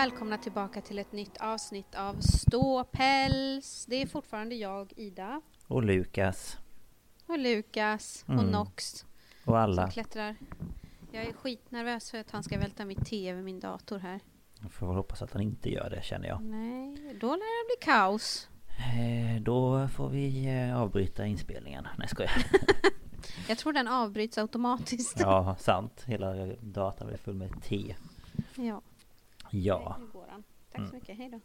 Välkomna tillbaka till ett nytt avsnitt av Ståpäls. Det är fortfarande jag, Ida, Och Lukas. och Lukas och Mm. Nox Och alla. som klättrar. Jag är skitnervös för att han ska välta mitt TV, min dator här. Jag får hoppas att han inte gör det känner jag. Nej, då lär det bli kaos. Eh, då får vi eh, avbryta inspelningen. Nej skojar. Jag tror den avbryts automatiskt. ja, sant. Hela datorn är full med te. ja. Ja. Nu går han. Tack Mm. så mycket, hej då.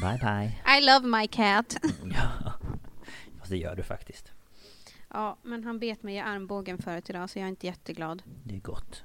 Bye bye. I love my cat. Ja. Fast det gör du faktiskt. Ja, men han bet mig i armbågen förut idag så jag är inte jätteglad. Det är gott.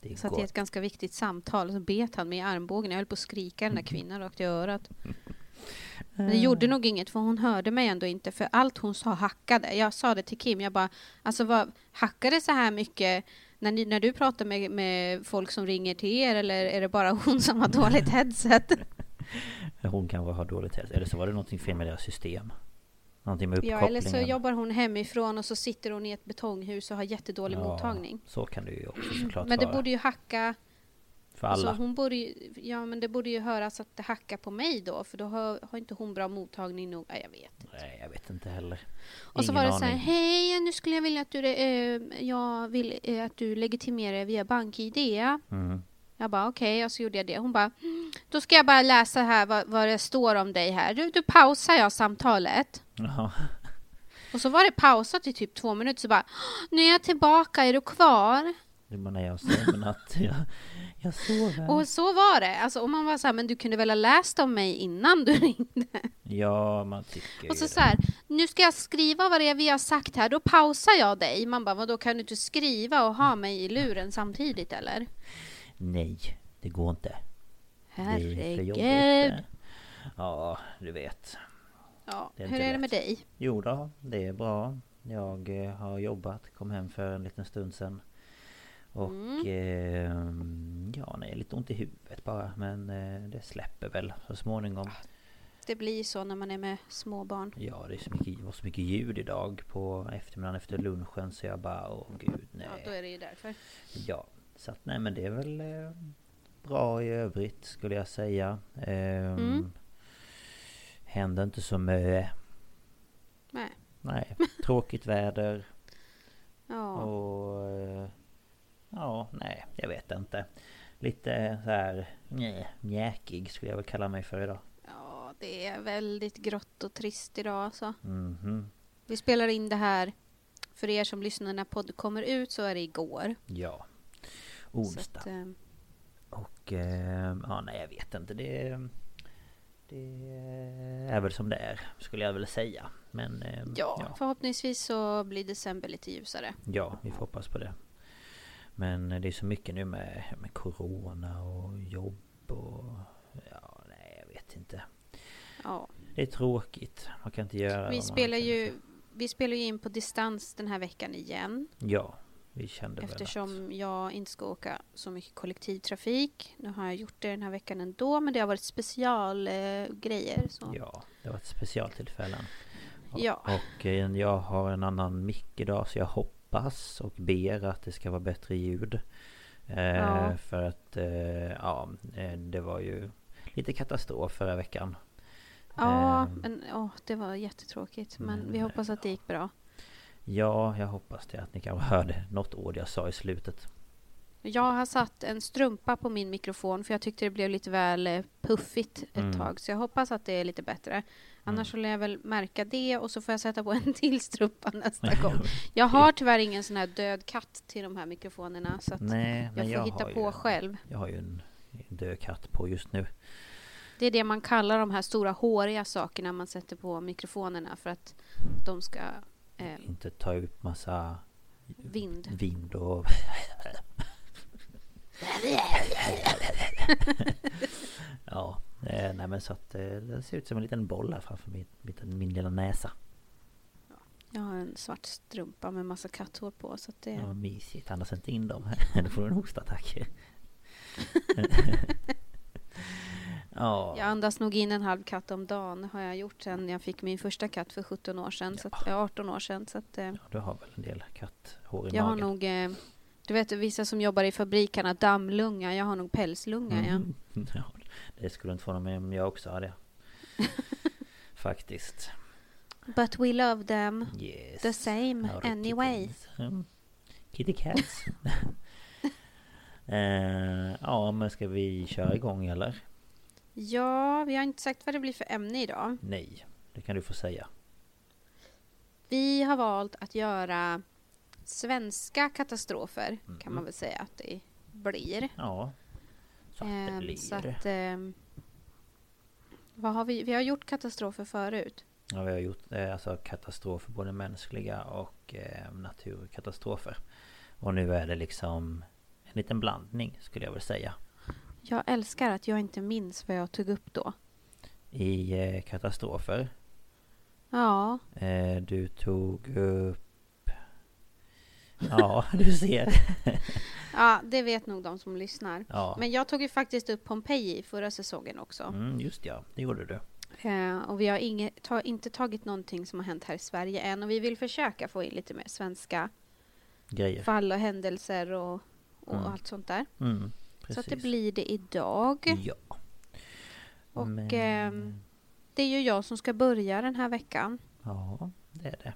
Det är Så att i ett gott. ganska viktigt samtal så bet han mig i armbågen. Jag höll på att skrika den där Mm. kvinnan rakt i örat. Men det gjorde nog inget för hon hörde mig ändå inte för allt hon sa hackade. Jag sa det till Kim, jag bara alltså vad hackar det så här mycket när, ni, när du pratar med, med folk som ringer till er eller är det bara hon som har dåligt headset? Hon kanske har dåligt hälsa. Eller så var det någonting fel med deras system. Någonting med ja, uppkopplingen. eller så jobbar hon hemifrån och så sitter hon i ett betonghus och har jättedålig Ja, mottagning. Så kan det ju också såklart Men det vara. borde ju hacka För Alltså alla. hon borde ju, ja men det borde ju höras att det hackar på mig då för då har, har inte hon bra mottagning nog. Nej, jag vet inte. Nej, jag vet inte heller. Och så Ingen var det så här, hej nu skulle jag vilja att du, eh, jag vill eh, att du legitimerar via BankID. Mm. Jag bara okej, och så gjorde jag det. Hon bara, "Mm, då ska jag bara läsa här vad, vad det står om dig här. Du, då pausar jag samtalet. Jaha. Och så var det pausat i typ två minuter så bara, nu är jag tillbaka, är du kvar? Det var när jag sa att jag, jag sover. Och så var det. Alltså, och man var så här, men du kunde väl ha läst om mig innan du ringde? Ja, man tycker Och så så här, nu ska jag skriva vad det är vi har sagt här, då pausar jag dig. Man bara, vadå kan du inte skriva och ha mig i luren samtidigt eller? Nej, det går inte. Det Herregud. jobbigt. Ja, du vet. Ja, Det är hur är det med lätt. dig? Jo då, det är bra. Jag eh, har jobbat, kom hem för en liten stund sedan. Och Mm. ehm, ja, nej, lite ont i huvudet bara. Men eh, det släpper väl så småningom. Det blir så när man är med små barn. Ja, det är så mycket, var så mycket ljud idag på eftermiddagen efter lunchen så jag bara, åh gud, nej. Ja, då är det ju därför. Ja, så att nej men det är väl eh, bra i övrigt skulle jag säga. Ehm, Mm. Händer inte så mycket. Nej. Nej, tråkigt väder Ja. och... eh, Ja, nej, jag vet inte. Lite så här nej, mjäkig skulle jag väl kalla mig för idag. ja, det är väldigt grått och trist idag alltså. Mhm, Vi spelar in det här, för er som lyssnar när podd kommer ut så är det igår. ja. Onsdag. att, eh, Och eh, ja, nej jag vet inte. Det, det är väl som det är skulle jag väl säga. Men eh, ja, förhoppningsvis så blir december lite ljusare. Ja, vi får hoppas på det. Men det är så mycket nu med, med Corona och jobb och... Ja, nej jag vet inte. Ja. Det är tråkigt. Man kan inte göra Vi spelar ju för. vi spelar ju in på distans den här veckan igen. Ja, vi kände väl Eftersom jag inte ska åka så mycket kollektivtrafik. Nu har jag gjort det den här veckan ändå, men det har varit specialgrejer. Eh. Ja, det var ett specialtillfällen. Och, Ja. och eh, jag har en annan mick idag så jag hoppas och ber att det ska vara bättre ljud. Eh, Ja. För att, eh, ja, eh, det var ju lite katastrof förra veckan. Ja, Ehm. men åh, det var jättetråkigt. Men Men, vi hoppas att det gick bra. Ja, jag hoppas det att ni kanske hörde något ord jag sa i slutet. Jag har satt en strumpa på min mikrofon för jag tyckte det blev lite väl puffigt ett Mm. tag. Så jag hoppas att det är lite bättre. Annars så lär jag väl märka det och så får jag sätta på en till strumpa nästa gång. Jag har tyvärr ingen sån här död katt till de här mikrofonerna så att Nej, jag får jag hitta på ju, själv. Jag har ju en en död katt på just nu. Det är det man kallar de här stora håriga sakerna man sätter på mikrofonerna för att de ska eh, Inte ta ut massa vind. vind och... ja, eh, nej men så att eh, det ser ut som en liten boll här framför min, min, min lilla näsa. Jag har en svart strumpa med massa katthår på så att det... Ja, mysigt. Andas inte in dem. Då får du en hostattack. ja. Jag andas nog in en halv katt om dagen har jag gjort sen jag fick min första katt för 17 år sedan, så att, eh, 18 år sedan. Så att, eh, Du har väl en del katthår i jag har magen? nog, eh, du vet vissa som jobbar i fabrikerna, dammlunga, jag har nog pälslunga. Ja. Mm. Ja, det skulle inte förvåna mig om jag också hade. Faktiskt. But we love them Yes. the same Our anyway. Mm. Kitty cats. eh, ja, men ska vi köra igång eller? Ja, vi har inte sagt vad det blir för ämne idag. Nej, det kan du få säga. Vi har valt att göra svenska katastrofer, kan Mm. man väl säga att det blir. Ja. Så Ehm, så att, ehm, vad har vi? vi har gjort katastrofer förut. Ja, vi har gjort eh, alltså katastrofer, både mänskliga och eh, naturkatastrofer. Och nu är det liksom en liten blandning skulle jag vilja säga. Jag älskar att jag inte minns vad jag tog upp då. I eh, katastrofer. Ja, Eh, du tog upp... Ja, du ser. ja det vet nog de som lyssnar. Ja, Men jag tog ju faktiskt upp Pompeji förra säsongen också. mm, just ja. Det gjorde du. Eh, och vi har inget, ta, inte tagit någonting som har hänt här i Sverige än. Och vi vill försöka få in lite mer svenska Grejer. fall och händelser och, och Mm. allt sånt där. Mm, Så att det blir det idag. Ja. Och Men- ehm, det är ju jag som ska börja den här veckan. Ja, det är det.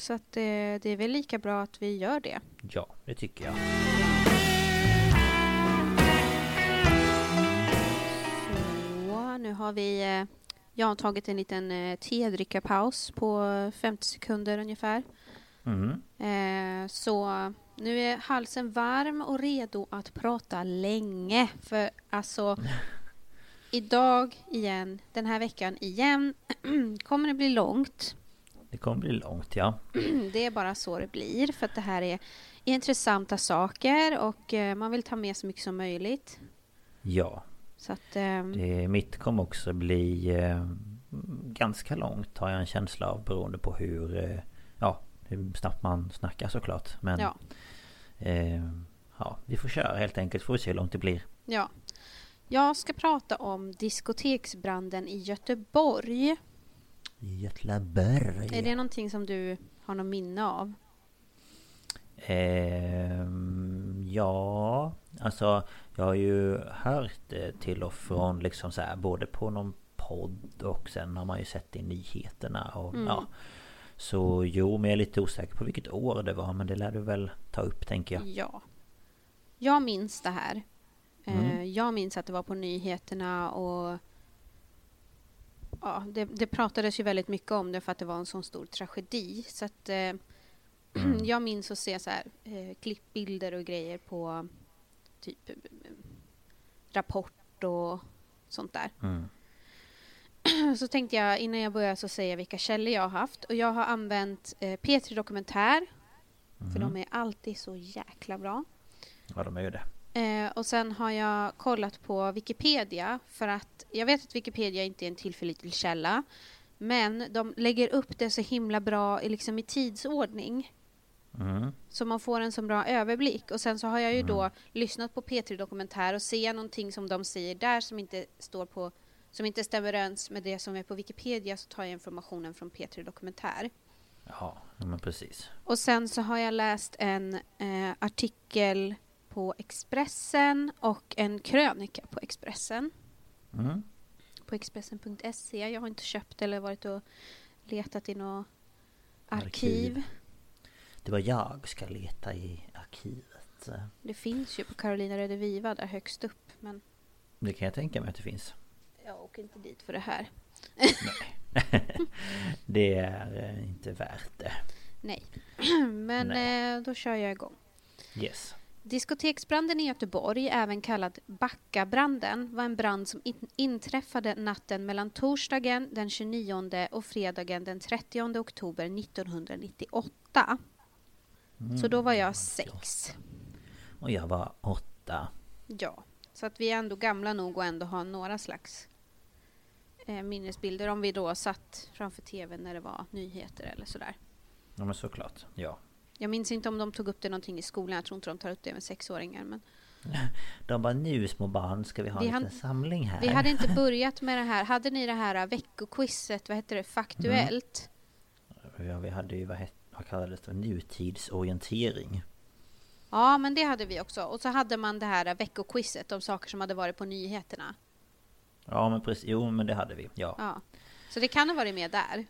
Så att eh, det är väl lika bra att vi gör det. Ja, det tycker jag. Så, nu har vi... Eh, jag har tagit en liten eh, tedrickarpaus på 50 sekunder ungefär. Mm. Eh, så nu är halsen varm och redo att prata länge. För alltså, idag igen, den här veckan igen, kommer det bli långt. Det kommer bli långt, ja. Det är bara så det blir, för att det här är intressanta saker och eh, man vill ta med så mycket som möjligt. Ja, Så att, ehm, det, mitt kommer också bli eh, ganska långt har jag en känsla av beroende på hur, eh, ja, hur snabbt man snackar såklart. Men ja, eh, ja, vi får köra helt enkelt, får vi se hur långt det blir. ja. Jag ska prata om diskoteksbranden i Göteborg. Göteborg. Är det någonting som du har något minne av? Ehm, ja, alltså jag har ju hört det till och från liksom så här, både på någon podd och sen har man ju sett det i nyheterna och Mm. ja. Så jo, men jag är lite osäker på vilket år det var men det lär du väl ta upp tänker jag. Ja. Jag minns det här. Eh, Mm. Jag minns att det var på nyheterna och ja, det, det pratades ju väldigt mycket om det för att det var en sån stor tragedi. Så att, eh, Mm. jag minns att se så här, eh, klippbilder och grejer på typ eh, Rapport och sånt där. Mm. Så tänkte jag innan jag börjar så säga vilka källor jag har haft. Och jag har använt eh, P3 Dokumentär. För Mhm. de är alltid så jäkla bra. Ja, de är ju det. Eh, och sen har jag kollat på Wikipedia för att jag vet att Wikipedia inte är en tillförlitlig källa. Men de lägger upp det så himla bra liksom i tidsordning. Mm. Så man får en så bra överblick. Och sen så har jag ju då lyssnat på P3 Dokumentär och ser någonting som de säger där som inte står på som inte stämmer överens med det som är på Wikipedia så tar jag informationen från P3 Dokumentär. Ja, ja, men precis. Och sen så har jag läst en eh, artikel på Expressen och en krönika på Expressen. Mm. På Expressen.se. Jag har inte köpt eller varit och letat i något arkiv. Arkiv. Det var jag ska leta i arkivet. Det finns ju på Carolina Rediviva där högst upp. Men Det kan jag tänka mig att det finns. jag åker inte dit för det här. Det är eh, inte värt det. Nej. Men Nej. Eh, då kör jag igång. Yes. Diskoteksbranden i Göteborg, även kallad Backabranden, var en brand som in- inträffade natten mellan torsdagen den 29 och fredagen den 30 oktober 1998. Så då var jag sex. Och jag var åtta. Ja, så att vi är ändå gamla nog och ändå ha några slags eh, minnesbilder om vi då satt framför tvn när det var nyheter eller sådär. Ja men såklart. Ja. Jag minns inte om de tog upp det någonting i skolan. Jag tror inte de tar upp det med sexåringar. Men De bara nu små barn ska vi ha Vi en liten samling här. vi hade inte börjat med det här. Hade ni det här veckoquizet, vad heter det, Faktuellt? Ja, vi hade ju vad, het, vad kallades det? Nutidsorientering. Ja, men det hade vi också. Och så hade man det här veckoquizet om saker som hade varit på nyheterna. Ja men precis. Jo men det hade vi. Ja. Ja. Så det kan ha varit med där.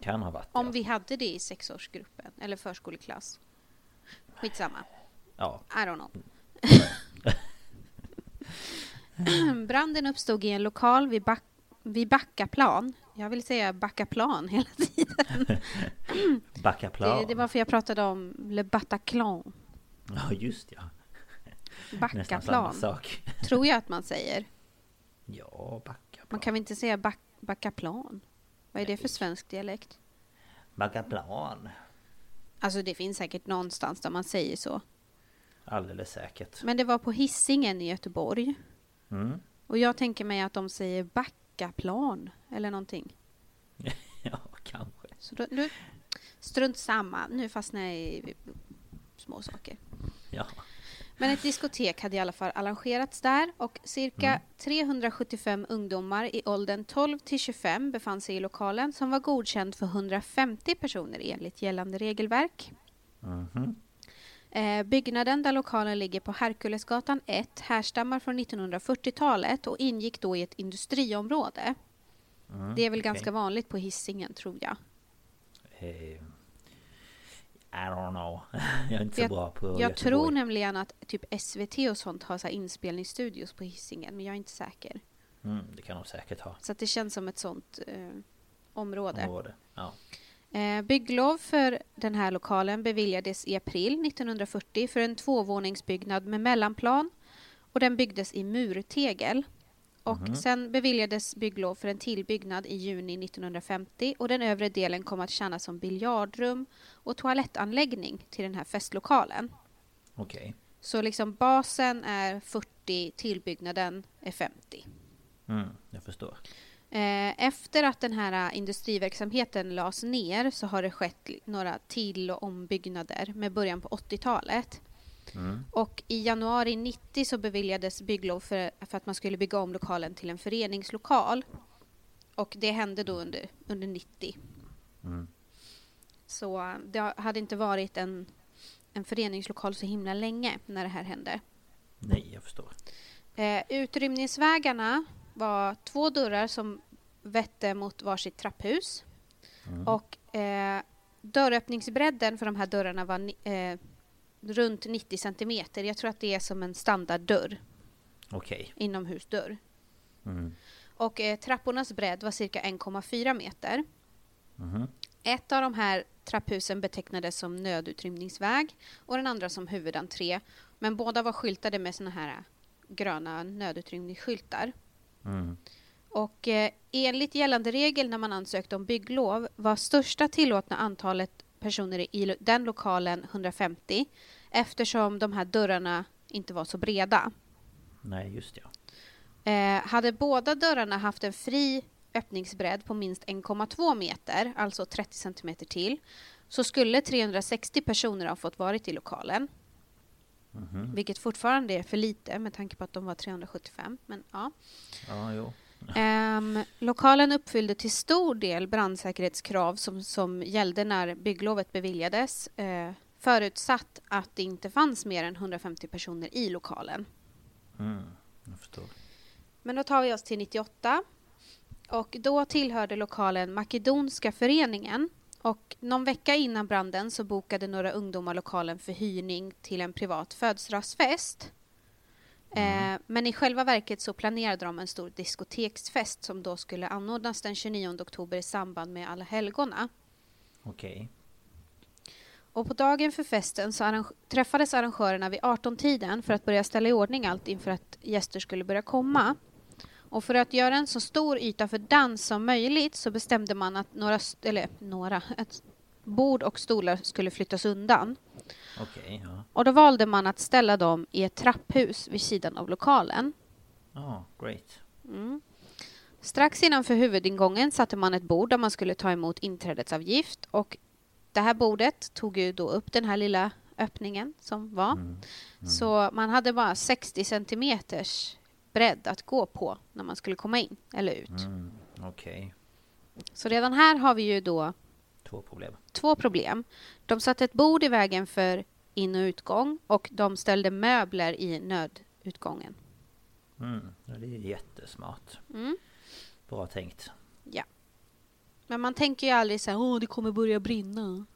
Kan ha varit. Om ja. vi hade det i sexårsgruppen eller förskoleklass. Skitsamma. Ja. I don't know. Branden uppstod i en lokal vid, back, vid Backaplan. Jag vill säga Backaplan hela tiden. Backaplan. Det, det var för jag pratade om Le Bataclan. Ja just ja. Backaplan. sak. Tror jag att man säger. Ja, Backaplan. Man kan väl inte säga back, Backaplan? Vad är det för svensk dialekt? Backaplan. Alltså det finns säkert någonstans där man säger så. Alldeles säkert. Men det var på Hisingen i Göteborg. Mm. Och jag tänker mig att de säger Backaplan eller någonting. Ja, kanske. Så då, nu, strunt samma, nu fastnar jag i små saker. Ja. Men ett diskotek hade i alla fall arrangerats där och cirka 375 ungdomar i åldern 12 till 25 befann sig i lokalen som var godkänd för 150 personer enligt gällande regelverk. Mhm. Eh, byggnaden där lokalen ligger på Herkulesgatan 1 härstammar från 1940-talet och ingick då i ett industriområde. Mm, Det är väl okej. ganska vanligt på Hisingen tror jag. Eh, I don't know. Jag är inte så Jag- bra på Jag Göteborg. tror nämligen att typ SVT och sånt har så inspelningsstudios på Hisingen, men jag är inte säker. Mm, det kan de säkert ha. Så att det känns som ett sånt eh, område. Område. Ja. Eh, bygglov för den här lokalen beviljades i april 1940 för en tvåvåningsbyggnad med mellanplan och den byggdes i murtegel. Och sen beviljades bygglov för en tillbyggnad i juni 1950 och den övre delen kom att tjäna som biljardrum och toalettanläggning till den här festlokalen. Okej. Så liksom basen är 40, tillbyggnaden är 50. Mm, jag förstår. Eh, Efter att den här industriverksamheten lades ner så har det skett några till och ombyggnader med början på 80-talet. Mm. Och i januari 90 så beviljades bygglov för, för att man skulle bygga om lokalen till en föreningslokal. Och det hände då under, under 90. Mm. Så eh, det hade inte varit en, en föreningslokal så himla länge när det här hände. Nej, jag förstår. Eh, utrymningsvägarna var två dörrar som vette mot varsitt trapphus. Och eh, dörröppningsbredden för de här dörrarna var eh, runt 90 centimeter. Jag tror att det är som en standarddörr, Okej. inomhusdörr. Mm. Och eh, trappornas bredd var cirka 1,4 meter. Mhm. Ett av de här trapphusen betecknades som nödutrymningsväg och den andra som huvudentré. Men båda var skyltade med såna här eh, gröna nödutrymningsskyltar. Mm. Och eh, enligt gällande regel när man ansökte om bygglov var största tillåtna antalet personer i den lokalen 150 eftersom de här dörrarna inte var så breda. Nej, just det. Eh, hade båda dörrarna haft en fri öppningsbredd på minst 1,2 meter, alltså 30 centimeter till, så skulle 360 personer ha fått varit i lokalen. Mhm. Vilket fortfarande är för lite med tanke på att de var 375. Men, ja. Ja, jo. Ehm, lokalen uppfyllde till stor del brandsäkerhetskrav som, som gällde när bygglovet beviljades eh, förutsatt att det inte fanns mer än 150 personer i lokalen. Mm. Men då tar vi oss till 98. Och då tillhörde lokalen Makedonska föreningen. Och någon vecka innan branden så bokade några ungdomar lokalen för hyrning till en privat födelsedagsfest. Eh, men i själva verket så planerade de en stor diskoteksfest som då skulle anordnas den 29 oktober i samband med Alla helgona. Okej. Och på dagen för festen så arrange- träffades arrangörerna vid 18-tiden för att börja ställa i ordning allt inför att gäster skulle börja komma. Och för att göra en så stor yta för dans som möjligt så bestämde man att några, eller några, ett bord och stolar skulle flyttas undan. Okej, ja. Och då valde man att ställa dem i ett trapphus vid sidan av lokalen. Ja, great. Mm. Strax innanför huvudingången satte man ett bord där man skulle ta emot inträdesavgift och det här bordet tog ju då upp den här lilla öppningen som var. Mm. Så man hade bara 60 centimeters bredd att gå på när man skulle komma in eller ut. Mm, Okej. Så redan här har vi ju då Två problem. två problem. De satte ett bord i vägen för in och utgång och de ställde möbler i nödutgången. Mm, ja, det är jättesmart. Mm. Bra tänkt. Ja. Men man tänker ju aldrig så här, åh det kommer börja brinna.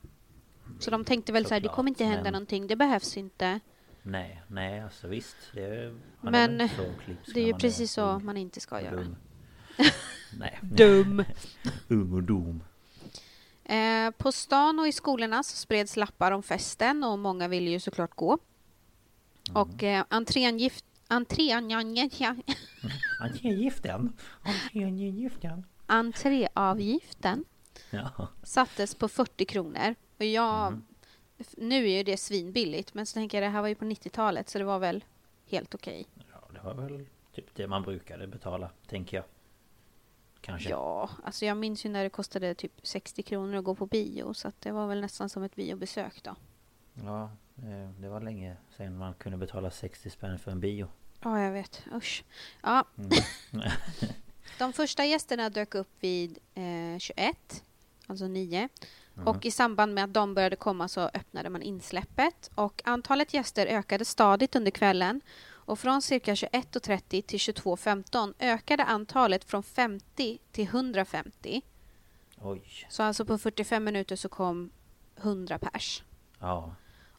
Så de tänkte väl så här, det Såklart, kommer inte hända men- någonting, det behövs inte. Nej, nej alltså visst. Det är, Men är så Det är ju precis så ung man inte ska och göra. dum. nej. Dum! Ung och dum. Eh, på stan och i skolorna så spreds lappar om festen och många ville ju såklart gå. Och eh. Entrén, ja. Entégiften. Entégiften. Entréavgiften Ja. sattes på 40 kronor. Och jag... f- Nu är ju det svinbilligt, men så tänker jag det här var ju på 90-talet så det var väl helt okej. ja, det var väl typ det man brukade betala, tänker jag. Kanske. Ja, alltså jag minns ju när det kostade typ 60 kronor att gå på bio så att det var väl nästan som ett biobesök då. Ja, eh, det var länge sedan man kunde betala 60 spänn för en bio. Ja, jag vet. Usch. Ja. Mm. De första gästerna dök upp vid eh, 21, alltså 9. Och i samband med att de började komma så öppnade man insläppet. Och antalet gäster ökade stadigt under kvällen. Och från cirka 21.30 till 22.15 ökade antalet från 50 till 150. Oj. Så alltså på 45 minuter så kom 100 pers. Ja.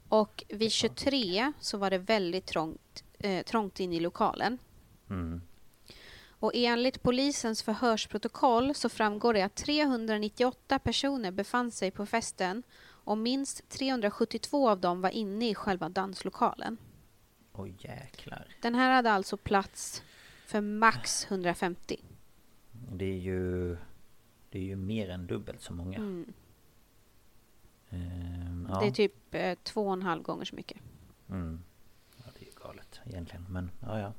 Och vid 23 så var det väldigt trångt, eh, trångt in i lokalen. Mm. Och enligt polisens förhörsprotokoll så framgår det att 398 personer befann sig på festen och minst 372 av dem var inne i själva danslokalen. Oj jäklar. Den här hade alltså plats för max 150. Det är ju... Det är ju mer än dubbelt så många. Mm. Ehm, ja. Det är typ eh, två och en halv gånger så mycket. Mm. Ja, det är ju galet egentligen. Men ja, ja.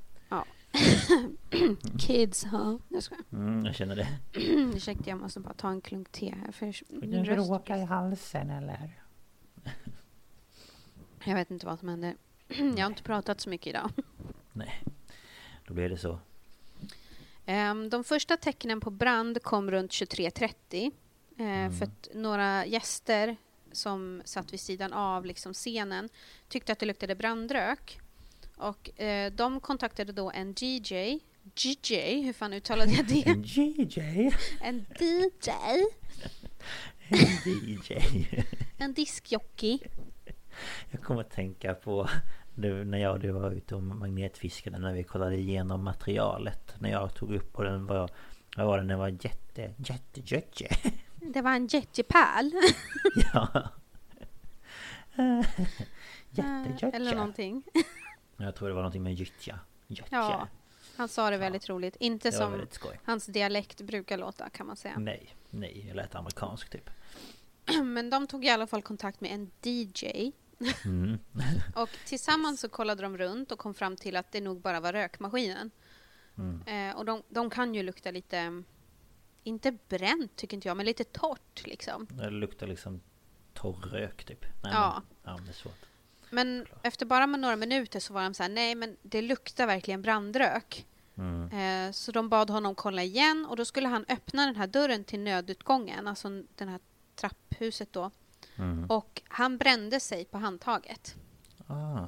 Kids, ha? Jag skojar. Mm, jag känner det. Ursäkta, jag måste bara ta en klunk te här. För min röst, i halsen eller? jag vet inte vad som händer. Jag har inte pratat så mycket idag. Nej. Då blir det så. Ehm, De första tecknen på brand kom runt 23.30 eh, för att några gäster som satt vid sidan av liksom scenen tyckte att det luktade brandrök. Och eh, de kontaktade då en DJ, DJ, hur fan uttalade jag det? En DJ. En DJ, En DJ. en diskjockey. Jag kommer att tänka på nu när jag och du var ute och magnetfiskade när vi kollade igenom materialet. När jag tog upp på den var, vad var det, den var jätte, jätte, jätte. Det var en jetjepärl. Ja. Jätte, jätte. Eller någonting. Jag tror det var någonting med gyttja. Ja, han sa det väldigt roligt. Inte Det som hans dialekt brukar låta kan man säga. Nej, nej, jag lät amerikansk typ. Men de tog i alla fall kontakt med en DJ Mm. Och tillsammans så kollade de runt och kom fram till att det nog bara var rökmaskinen. Mm. Eh, och de, de kan ju lukta lite, inte bränt tycker inte jag, men lite torrt liksom. Det luktar liksom torr rök typ. Nej, Ja. Men, ja, det är svårt. Men efter bara med några minuter så var de så här, nej men det luktar verkligen brandrök. Mm. Eh, så de bad honom kolla igen och då skulle han öppna den här dörren till nödutgången, alltså den här trapphuset då. Mm. Och han brände sig på handtaget. Ah,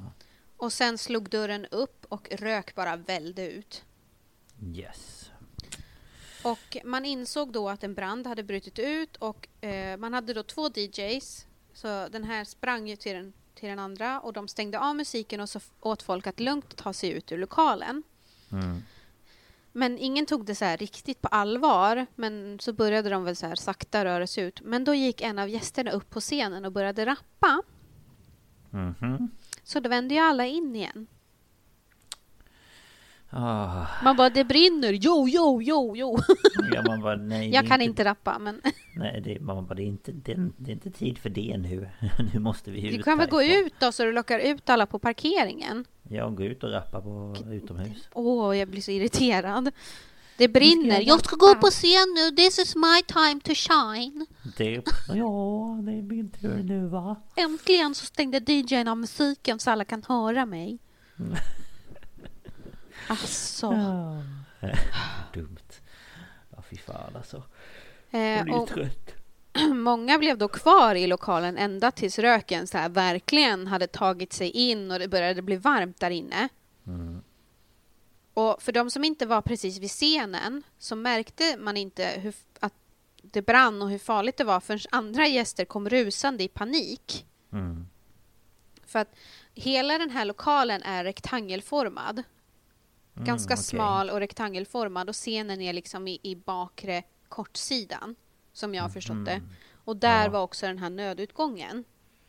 Och sen slog dörren upp och rök bara välde ut. yes. Och man insåg då att en brand hade brutit ut och eh, man hade då två DJs. Så den här sprang ju till den, till den andra och de stängde av musiken och så åt folk att lugnt ta sig ut ur lokalen. Mm. Men ingen tog det så här riktigt på allvar. Men så började de väl så här sakta röra sig ut. Men då gick en av gästerna upp på scenen och började rappa. Mhm. Så då vände ju alla in igen. Ah, Man bara, det brinner, jo, jo, jo, jo. ja, man bara, nej, Jag kan inte rappa, men Nej, det, man bara, det, är inte, det, är, det är inte tid för det nu. nu måste vi ut du kan väl gå ut då så du lockar ut alla på parkeringen. Ja, gå ut och rappa på utomhus. Åh, jag blir så irriterad. Det brinner. Jag ska gå upp på scen nu. This is my time to shine. Det, ja, det är min tur nu va? Äntligen så stängde DJn av musiken så alla kan höra mig. Alltså. Ja. Dumt. Ja, fy fan alltså. Jag Eh, blir och trött. många blev då kvar i lokalen ända tills röken så här verkligen hade tagit sig in och det började bli varmt där inne. Mm. Och för de som inte var precis vid scenen så märkte man inte hur, att det brann och hur farligt det var förrän andra gäster kom rusande i panik. Mm. För att hela den här lokalen är rektangelformad. Mm, Ganska okej. smal och rektangelformad och scenen är liksom i, i bakre kortsidan. Som jag har förstått det. Och där Mm. Ja. var också den här nödutgången.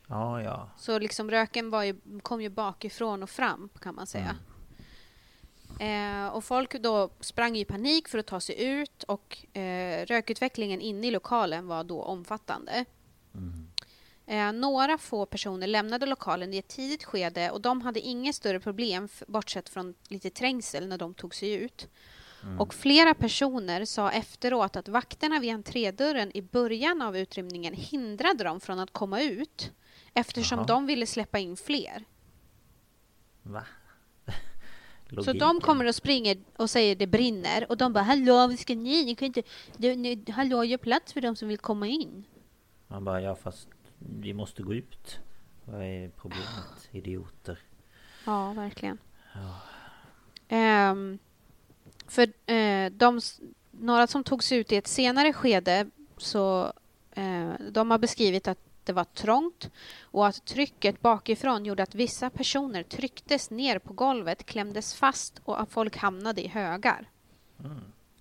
Ja, ja. Så liksom röken var ju, kom ju bakifrån och fram kan man säga. Eh, och folk då sprang i panik för att ta sig ut och eh, rökutvecklingen inne i lokalen var då omfattande. Eh, några få personer lämnade lokalen i ett tidigt skede och de hade inget större problem bortsett från lite trängsel när de tog sig ut. Och flera personer sa efteråt att vakterna vid entrédörren i början av utrymningen hindrade dem från att komma ut eftersom Jaha. de ville släppa in fler. Va? Så de kommer och springer och säger det brinner och de bara hallå, vad ska ni? Ni kan inte, ni, hallå, gör plats för de som vill komma in. Man bara, ja fast vi måste gå ut. Vad är problemet? Idioter. Ja, verkligen. Ehm, för eh, de, några som tog sig ut i ett senare skede så eh, de har beskrivit att det var trångt och att trycket bakifrån gjorde att vissa personer trycktes ner på golvet, klämdes fast och att folk hamnade i högar.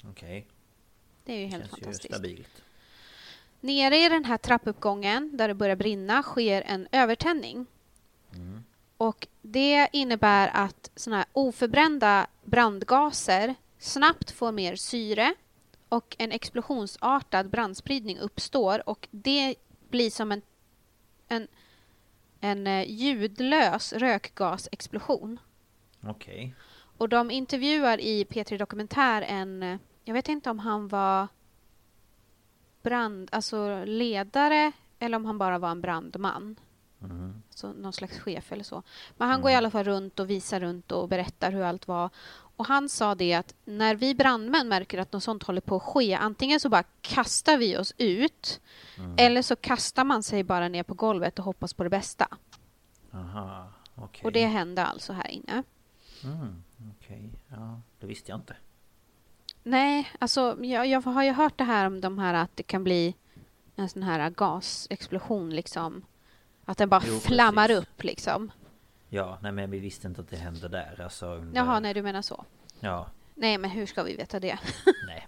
Okej. Det är ju helt Känns ju fantastiskt. stabilt. Nere i den här trappuppgången där det börjar brinna sker en övertändning. Och det innebär att såna här oförbrända brandgaser snabbt får mer syre och en explosionsartad brandspridning uppstår och det blir som en, en, en eh, ljudlös rökgasexplosion. Okej. Och de intervjuar i P3 Dokumentär en, eh, jag vet inte om han var brand, alltså ledare eller om han bara var en brandman. Mm. Så någon slags chef eller så. Men han går i alla fall runt och visar runt och berättar hur allt var. Och han sa det att när vi brandmän märker att något sånt håller på att ske, antingen så bara kastar vi oss ut eller så kastar man sig bara ner på golvet och hoppas på det bästa. Aha. Okej. Och det hände alltså här inne. Mm. Okej. Ja, det visste jag inte. Nej, alltså jag, jag har ju hört det här om de här att det kan bli en sån här gasexplosion liksom. Att den bara Jo, flammar precis. upp liksom. Ja, nej men vi visste inte att det hände där. Alltså, under... Jaha, nej du menar så. Ja, Nej, men hur ska vi veta det? nej.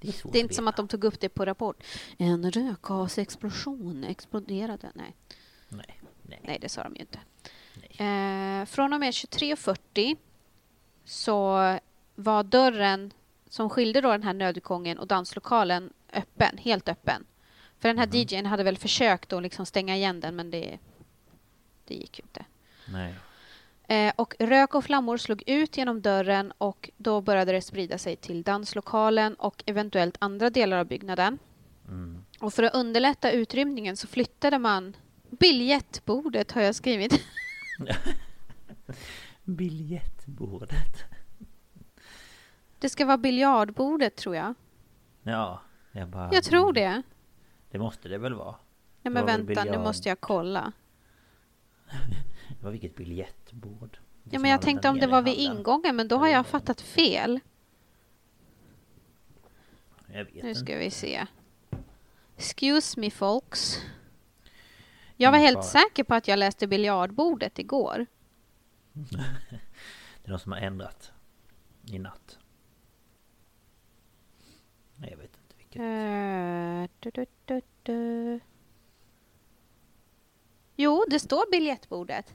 Det är svårt Det är inte som att de tog upp det på Rapport. En rökgasexplosion exploderade. Nej, Nej, nej. nej det sa de ju inte. Eh, från och med 23.40 så var dörren som skilde då den här nödutgången och danslokalen öppen, helt öppen. För den här Mhm. DJn hade väl försökt att liksom stänga igen den men det, det gick ju inte. Nej. Eh, och rök och flammor slog ut genom dörren och då började det sprida sig till danslokalen och eventuellt andra delar av byggnaden. Mm. Och för att underlätta utrymningen så flyttade man biljettbordet har jag skrivit. Biljettbordet. Det ska vara biljardbordet tror jag. Ja, jag bara... Jag tror det. Det måste det väl vara? Nej men vänta, nu biljard. måste jag kolla. Det var vilket biljettbord? Ja men jag tänkte om det var vid ingången men då har jag fattat fel. Jag vet Nu inte. ska vi se. Excuse me folks. Jag var helt säker på att jag läste biljardbordet igår. Det är någon som har ändrat i natt. Nej, jag vet inte vilket. Eh, du, du, du. Jo, det står biljettbordet.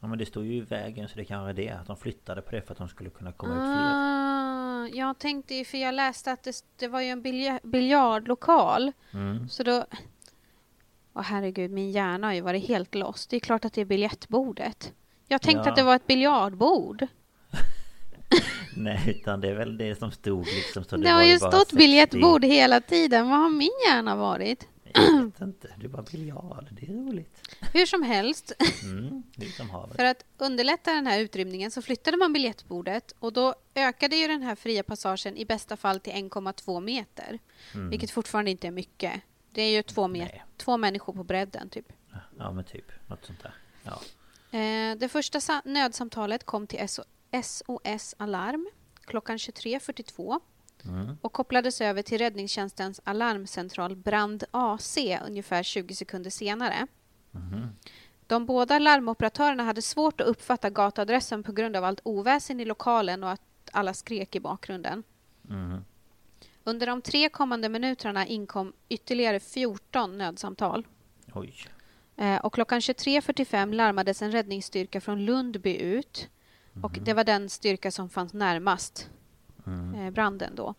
Ja men det stod ju i vägen så det kanske är det. Att de flyttade på det för att de skulle kunna komma ut fler. Ah, jag tänkte ju, för jag läste att det, det var ju en bilja- biljardlokal. Mm. Så då... Åh herregud, min hjärna har ju varit helt lost. Det är klart att det är biljettbordet. Jag tänkte Ja. att det var ett biljardbord. Nej utan det är väl det som stod liksom. Så det, Det, har ju bara stått 60 biljettbord hela tiden. Vad har min hjärna varit? Jag vet inte. Det var biljard. Det är roligt. Hur som helst, Mm, är för att underlätta den här utrymningen så flyttade man biljettbordet och då ökade ju den här fria passagen i bästa fall till 1,2 meter. Mm. Vilket fortfarande inte är mycket. Det är ju två, met- två människor på bredden typ. Ja men typ. Något sånt där. Ja. Eh, det första sa- nödsamtalet kom till SO- SOS Alarm klockan 23.42 Mm. och kopplades över till räddningstjänstens alarmcentral Brand AC ungefär 20 sekunder senare. Mhm. De båda larmoperatörerna hade svårt att uppfatta gatuadressen på grund av allt oväsen i lokalen och att alla skrek i bakgrunden. Mm. Under de tre kommande minuterna inkom ytterligare 14 nödsamtal. Oj. Eh, och klockan 23.45 larmades en räddningsstyrka från Lundby ut. Och det var den styrka som fanns närmast Mm. eh, branden då.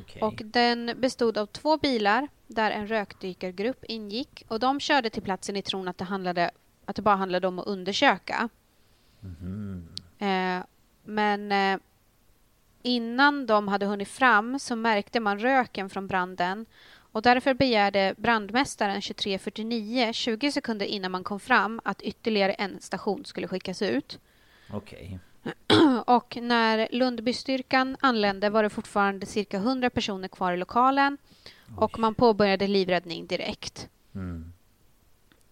Okej. Och den bestod av två bilar där en rökdykargrupp ingick. Och de körde till platsen i tron att det, handlade, att det bara handlade om att undersöka. Mhm. Eh, men eh, innan de hade hunnit fram så märkte man röken från branden och därför begärde brandmästaren 2349, 20 sekunder innan man kom fram, att ytterligare en station skulle skickas ut. Okej. Och när Lundbystyrkan anlände var det fortfarande cirka 100 personer kvar i lokalen och man påbörjade livräddning direkt. Mm.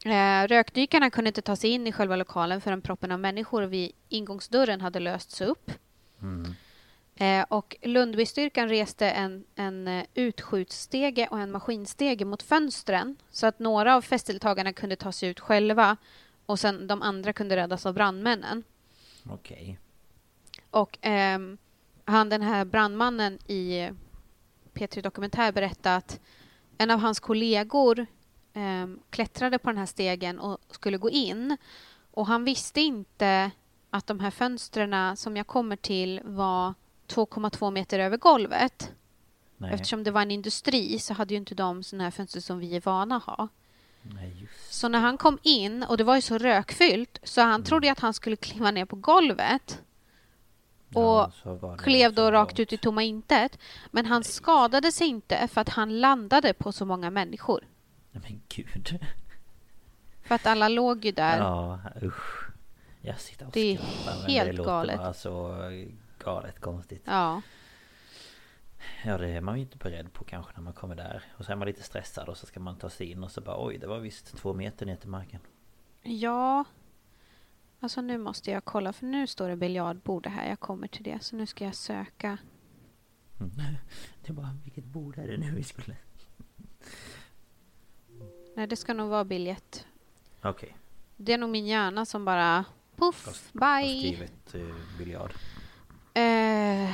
Eh, rökdykarna kunde inte ta sig in i själva lokalen förrän proppen av människor vid ingångsdörren hade lösts upp. Mm. Eh, och Lundbystyrkan reste en, en eh, utskjutsstege och en maskinstege mot fönstren så att några av festdeltagarna kunde ta sig ut själva och sen de andra kunde räddas av brandmännen. Okej. Och ehm, han den här brandmannen i eh, P3 Dokumentär berättade att en av hans kollegor ehm, klättrade på den här stegen och skulle gå in. Och han visste inte att de här fönstren som jag kommer till var 2,2 meter över golvet. Nej. Eftersom det var en industri så hade ju inte de såna här fönster som vi är vana att ha. Nej. Så när han kom in, och det var ju så rökfyllt, så han trodde ju att han skulle kliva ner på golvet Ja, och det klev då rakt ut i tomma intet. Men han skadade sig inte för att han landade på så många människor. Nej men gud. För att alla låg ju där. Ja usch. Jag sitter och Det är helt det galet. bara så galet konstigt. Ja. Ja det är man ju inte beredd på kanske när man kommer där. Och så är man lite stressad och så ska man ta sig in och så bara oj det var visst två meter ner till marken. Ja. Alltså nu måste jag kolla för nu står det biljardbord här. Jag kommer till det. Så nu ska jag söka. Mm. Det bara vilket bord är det nu vi skulle... Nej, det ska nog vara biljett. Okej. Det är nog min hjärna som bara puff, Fast- Har bye. skrivit eh, biljard. Eh,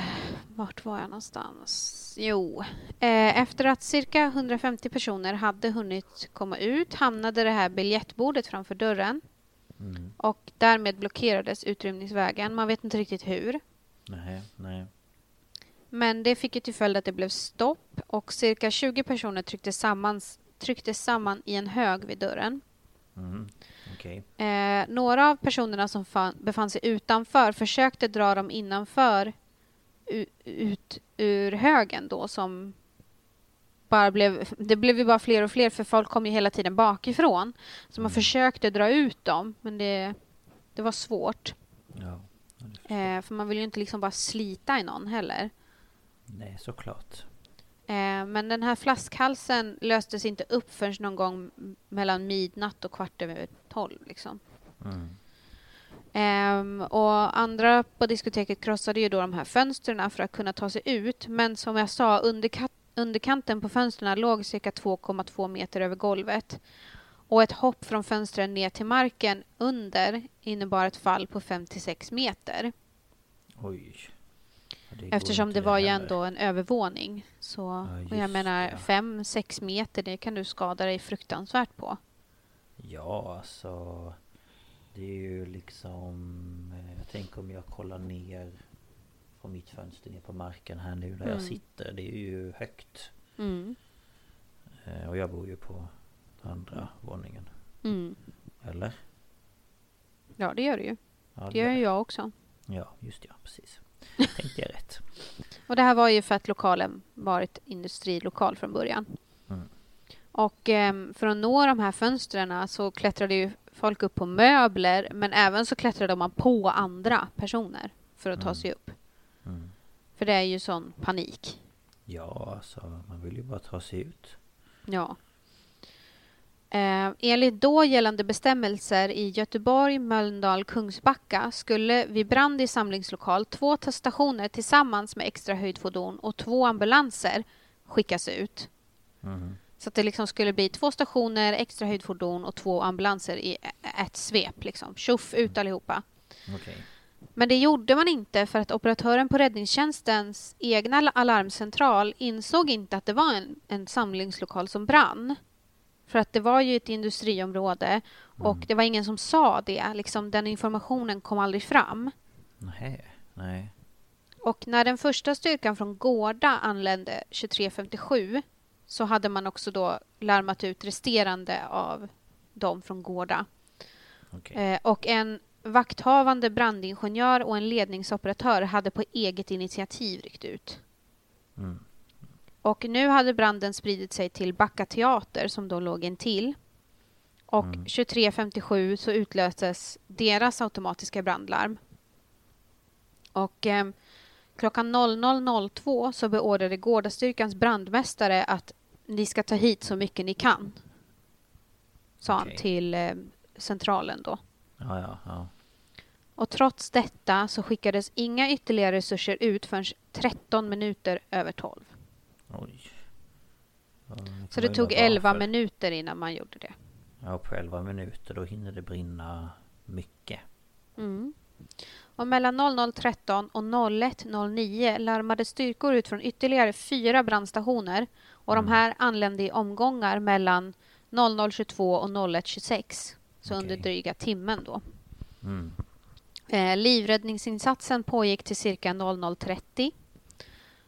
vart var jag någonstans? Jo, eh, efter att cirka 150 personer hade hunnit komma ut hamnade det här biljettbordet framför dörren Mm. och därmed blockerades utrymningsvägen. Man vet inte riktigt hur. Nej, nej. Men det fick ju till följd att det blev stopp och cirka 20 personer trycktes samman, trycktes samman i en hög vid dörren. Mm. Okej. Eh, några av personerna som fann, befann sig utanför försökte dra dem innanför u, ut ur högen då som bara blev, det blev ju bara fler och fler för folk kom ju hela tiden bakifrån. Så man försökte dra ut dem men det, det var svårt. Ja. det Eh, för man vill ju inte liksom bara slita i någon heller. Nej, såklart. Eh, men den här flaskhalsen löstes inte upp förrän någon gång mellan midnatt och kvart över tolv. Liksom. Mm. Ehm, och andra på diskoteket krossade ju då de här fönstren för att kunna ta sig ut. Men som jag sa, underka- underkanten på fönstren låg cirka 2,2 meter över golvet. Och ett hopp från fönstren ner till marken under innebar ett fall på 56 meter. Oj. Ja, det Eftersom det var ju ändå en övervåning. Så, och jag menar, det. 5-6 meter, det kan du skada dig fruktansvärt på. Ja, alltså... Det är ju liksom... eh, Jag tänker om jag kollar ner från mitt fönster ner på marken här nu där jag Mm. sitter. Det är ju högt. Mm. Eh, Och jag bor ju på andra våningen. Mm. Eller? Ja, det gör det ju. Ja, Det gör där. ju jag också. Ja, just det, ja, precis. Tänkte jag rätt. Och det här var ju för att lokalen var ett industrilokal från början. Mm. Och ehm, för att nå de här fönstren så klättrade ju folk upp på möbler men även så klättrade man på andra personer för att ta Mm. sig upp. Mm. För det är ju sån panik. Ja, alltså man vill ju bara ta sig ut. Ja. Eh, enligt då gällande bestämmelser i Göteborg, Mölndal, Kungsbacka skulle vid brand i samlingslokal två stationer tillsammans med extra höjdfordon och två ambulanser skickas ut. Mhm. Så att det liksom skulle bli två stationer, extra höjdfordon och två ambulanser i ett svep. Liksom. Tjoff ut allihopa. Okej. Men det gjorde man inte för att operatören på räddningstjänstens egna al- alarmcentral insåg inte att det var en, en samlingslokal som brann. För att det var ju ett industriområde och det var ingen som sa det. Liksom, den informationen kom aldrig fram. Nej, nej. Och när den första styrkan från Gårda anlände 2357 så hade man också då larmat ut resterande av dem från Gårda. Okej. Eh, och en vakthavande brandingenjör och en ledningsoperatör hade på eget initiativ ryckt ut. Mm. Och nu hade branden spridit sig till Backa teater som då låg intill. Och 23.57 så utlöstes deras automatiska brandlarm. Och eh, klockan 00.02 så beordrade Gårdastyrkans brandmästare att ni ska ta hit så mycket ni kan. Sa Okej. han till eh, centralen då. Ja, ja, ja. Och trots detta så skickades inga ytterligare resurser ut förrän 13 minuter över 12. Oj. Ja, Så det tog vara glad 11 för. minuter innan man gjorde det. Ja, på 11 minuter då hinner det brinna mycket. Mm. Och mellan 00.13 och 01.09 larmade styrkor ut från ytterligare fyra brandstationer och de här anlände i omgångar mellan 00.22 och 01.26. Så under Okej. dryga timmen då. Mm. Eh, livräddningsinsatsen pågick till cirka 00.30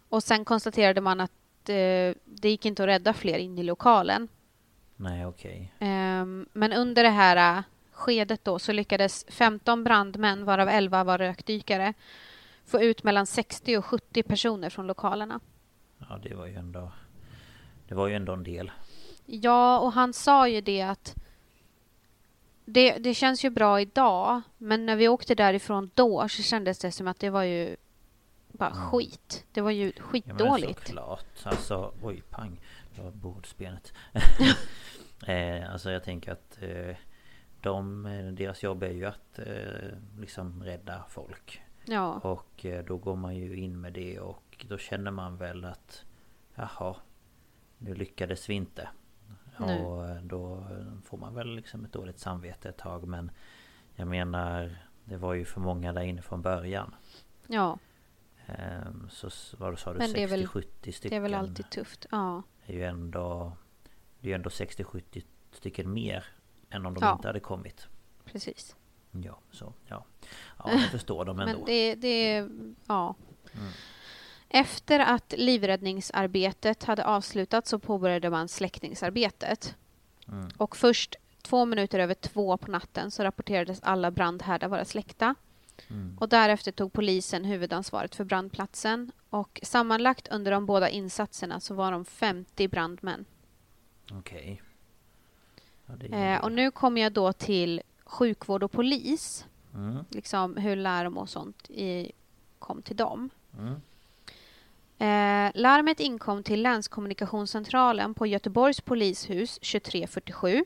och sen konstaterade man att eh, det gick inte att rädda fler in i lokalen. Nej, okej. Ehm, men under det här eh, skedet då så lyckades 15 brandmän, varav 11 var rökdykare, få ut mellan 60 och 70 personer från lokalerna. Ja, det var ju ändå... Det var ju ändå en del. Ja, och han sa ju det att det, det känns ju bra idag, men när vi åkte därifrån då så kändes det som att det var ju bara skit. Det var ju Ja, skitdåligt. såklart. Alltså, oj, pang. Det var bordsbenet. eh, alltså jag tänker att eh, de, eh, deras jobb är ju att eh, liksom rädda folk. Ja, Och eh, då går man ju in med det och då känner man väl att Jaha Nu lyckades vi inte Nej. Och eh, då får man väl liksom ett dåligt samvete ett tag men Jag menar Det var ju för många där inne från början ja, Ehm, Så vad sa du? Men det är väl- 60-70 stycken det är väl alltid tufft. Ja, är ju ändå Det är ju ändå 60-70 stycken mer Än om de Ja. inte hade kommit precis. Ja, så ja Ja, jag förstår dem ändå Men det, det, ja. Efter att livräddningsarbetet hade avslutats så påbörjade man släckningsarbetet. Mm. Och först två minuter över två på natten så rapporterades alla brandhärdar vara släckta. Mm. Och därefter tog polisen huvudansvaret för brandplatsen. Och sammanlagt under de båda insatserna så var de 50 brandmän. Okej. Ja, det är Eh, och nu kommer jag då till sjukvård och polis. Mm. Liksom hur larm och sånt i, kom till dem. Mm. Eh, larmet inkom till länskommunikationscentralen på Göteborgs polishus 2347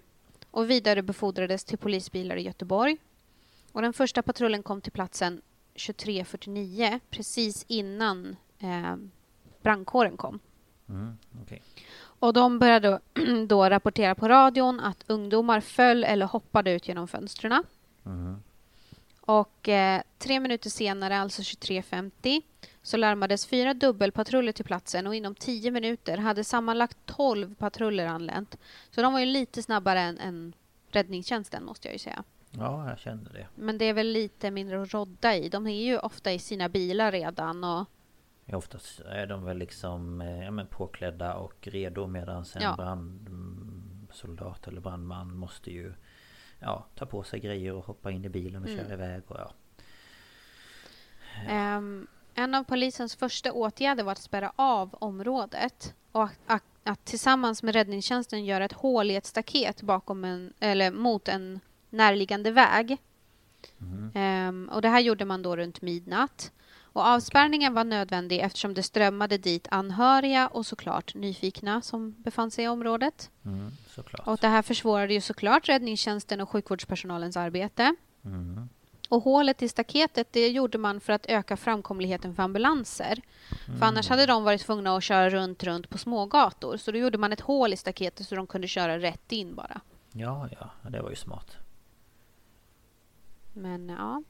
och vidarebefordrades till polisbilar i Göteborg. Och den första patrullen kom till platsen 2349 precis innan eh, brandkåren kom. Mm. Okej. Och de började då, då rapportera på radion att ungdomar föll eller hoppade ut genom fönstren. Mm. Och eh, tre minuter senare, alltså 23.50, så larmades fyra dubbelpatruller till platsen och inom tio minuter hade sammanlagt 12 patruller anlänt. Så de var ju lite snabbare än, än räddningstjänsten måste jag ju säga. Ja, jag kände det. Men det är väl lite mindre att rodda i. De är ju ofta i sina bilar redan och Ja, Oftast är de väl liksom eh, ja, men påklädda och redo medan en Ja. brandsoldat eller brandman måste ju ja, ta på sig grejer och hoppa in i bilen och Mm. köra iväg och ja. Ehm, en av polisens första åtgärder var att spärra av området och att, att, tillsammans med räddningstjänsten göra ett hål i ett staket bakom en, eller mot en närliggande väg. Mhm. Ehm, och det här gjorde man då runt midnatt. Och avspärrningen var nödvändig eftersom det strömmade dit anhöriga och såklart nyfikna som befann sig i området. Mm. Och det här försvårade ju såklart räddningstjänsten och sjukvårdspersonalens arbete. Mm. Och hålet i staketet det gjorde man för att öka framkomligheten för ambulanser. För annars hade de varit tvungna att köra runt, runt på smågator. Så då gjorde man ett hål i staketet så de kunde köra rätt in bara. Ja, ja, det var ju smart. Men ja,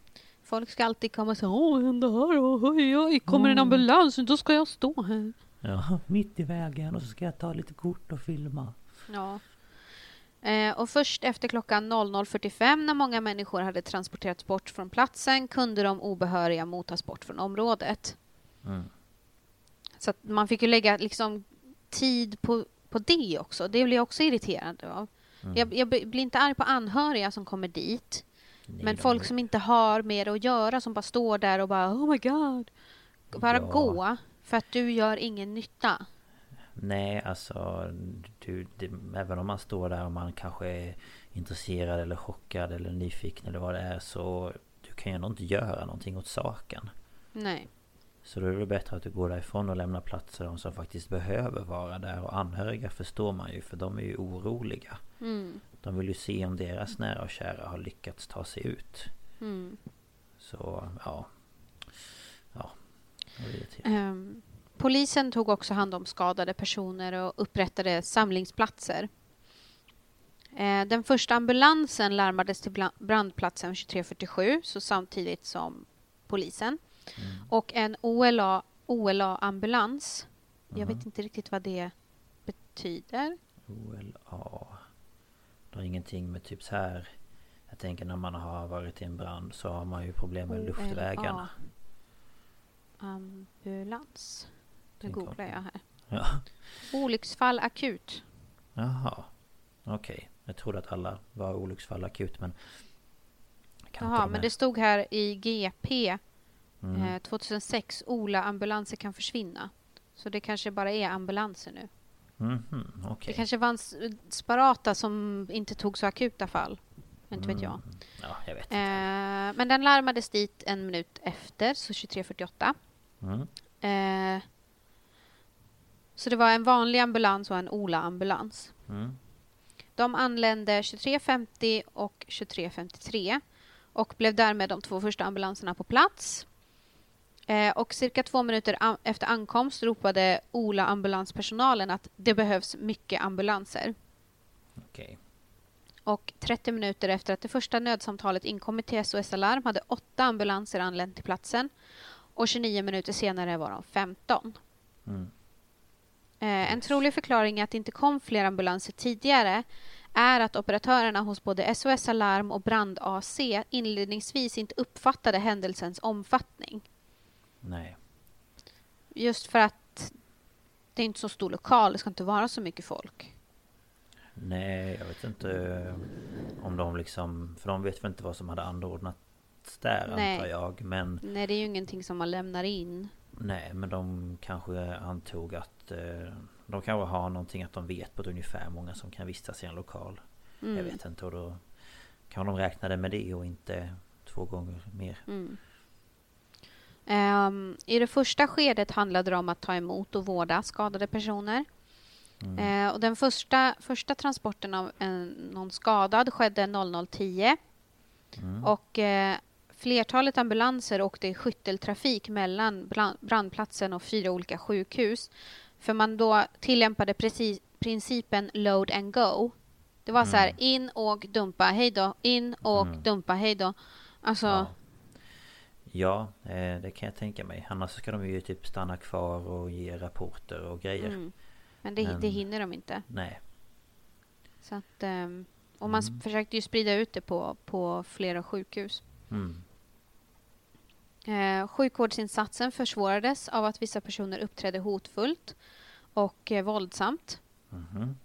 folk ska alltid komma och säga Åh, hände här? Åh, oj, oj, kommer en ambulans? Då ska jag stå här. Ja, mitt i vägen och så ska jag ta lite kort och filma. Ja. Eh, och först efter klockan 00.45 när många människor hade transporterats bort från platsen kunde de obehöriga motas bort från området. Mm. Så man fick ju lägga liksom tid på, på det också. Det blir jag också irriterad av. Mm. Jag, jag blir inte arg på anhöriga som kommer dit. Nej, men folk som inte har mer att göra som bara står där och bara oh my god. Bara Ja. gå. För att du gör ingen nytta. Nej, alltså du, det, även om man står där och man kanske är intresserad eller chockad eller nyfiken eller vad det är så du kan ju ändå inte göra någonting åt saken. Nej. Så då är det bättre att du går därifrån och lämnar plats för de som faktiskt behöver vara där. Och anhöriga förstår man ju för de är ju oroliga. Mm. De vill ju se om deras nära och kära har lyckats ta sig ut. Mm. Så ja. Ja. Ehm, polisen tog också hand om skadade personer och upprättade samlingsplatser. Eh, den första ambulansen larmades till brandplatsen 2347, så samtidigt som polisen. Och en OLA, OLA-ambulans, jag vet inte riktigt vad det betyder. OLA. Det har ingenting med typ så här. Jag tänker när man har varit i en brand så har man ju problem med luftvägarna. Ambulans. Nu googlar jag här. Ja. Olycksfall akut. Jaha. Okej. Jag trodde att alla var olycksfall akut men... jag Jaha, men det stod här i GP Mm. eh, 2006, Ola-ambulanser kan försvinna. Så det kanske bara är ambulanser nu. Mhm, Det Okej. kanske var en s- Sparata som inte tog så akuta fall. Inte vet jag. Mm. Ja, jag vet Eh, men den larmades dit en minut efter, så 23.48. Mm. Eh, så det var en vanlig ambulans och en Ola-ambulans. Mm. De anlände 23.50 och 23.53 och blev därmed de två första ambulanserna på plats. Eh, och cirka två minuter an- efter ankomst ropade Ola ambulanspersonalen att det behövs mycket ambulanser. Okej. Och 30 minuter efter att det första nödsamtalet inkommit till SOS Alarm hade åtta ambulanser anlänt till platsen. Och 29 minuter senare var de 15. Mm. Eh, en trolig förklaring att det inte kom fler ambulanser tidigare är att operatörerna hos både SOS Alarm och Brand-AC inledningsvis inte uppfattade händelsens omfattning. Nej. Just för att det är inte så stor lokal, det ska inte vara så mycket folk. Nej, jag vet inte om de liksom... För de vet väl inte vad som hade anordnats där Nej. antar jag. Men Nej, det är ju ingenting som man lämnar in. nej, men de kanske antog att... Eh, de kanske har någonting att de vet på ett ungefär många som kan vistas i en lokal. Mm. Jag vet inte och då... Kan de räknade med det och inte två gånger mer. Mm. Ehm, I det första skedet handlade det om att ta emot och vårda skadade personer. Mm. Eh, och den första, första transporten av en, någon skadad skedde 00.10 Mm. och eh, flertalet ambulanser åkte i skytteltrafik mellan brandplatsen och fyra olika sjukhus. För man då tillämpade precis principen load and go. Det var så här, in, åk, dumpa, hej då. In, åk, Mm. dumpa, hej då. Alltså, Ja. Ja, eh, det kan jag tänka mig. Annars ska de ju typ stanna kvar och ge rapporter och grejer. mm. men det, Men- det hinner de inte. Nej. Så att, ehm, och man s- försökte ju sprida ut det på, på flera sjukhus. Mm. Eh, sjukvårdsinsatsen försvårades av att vissa personer uppträdde hotfullt och eh, våldsamt. Mhm.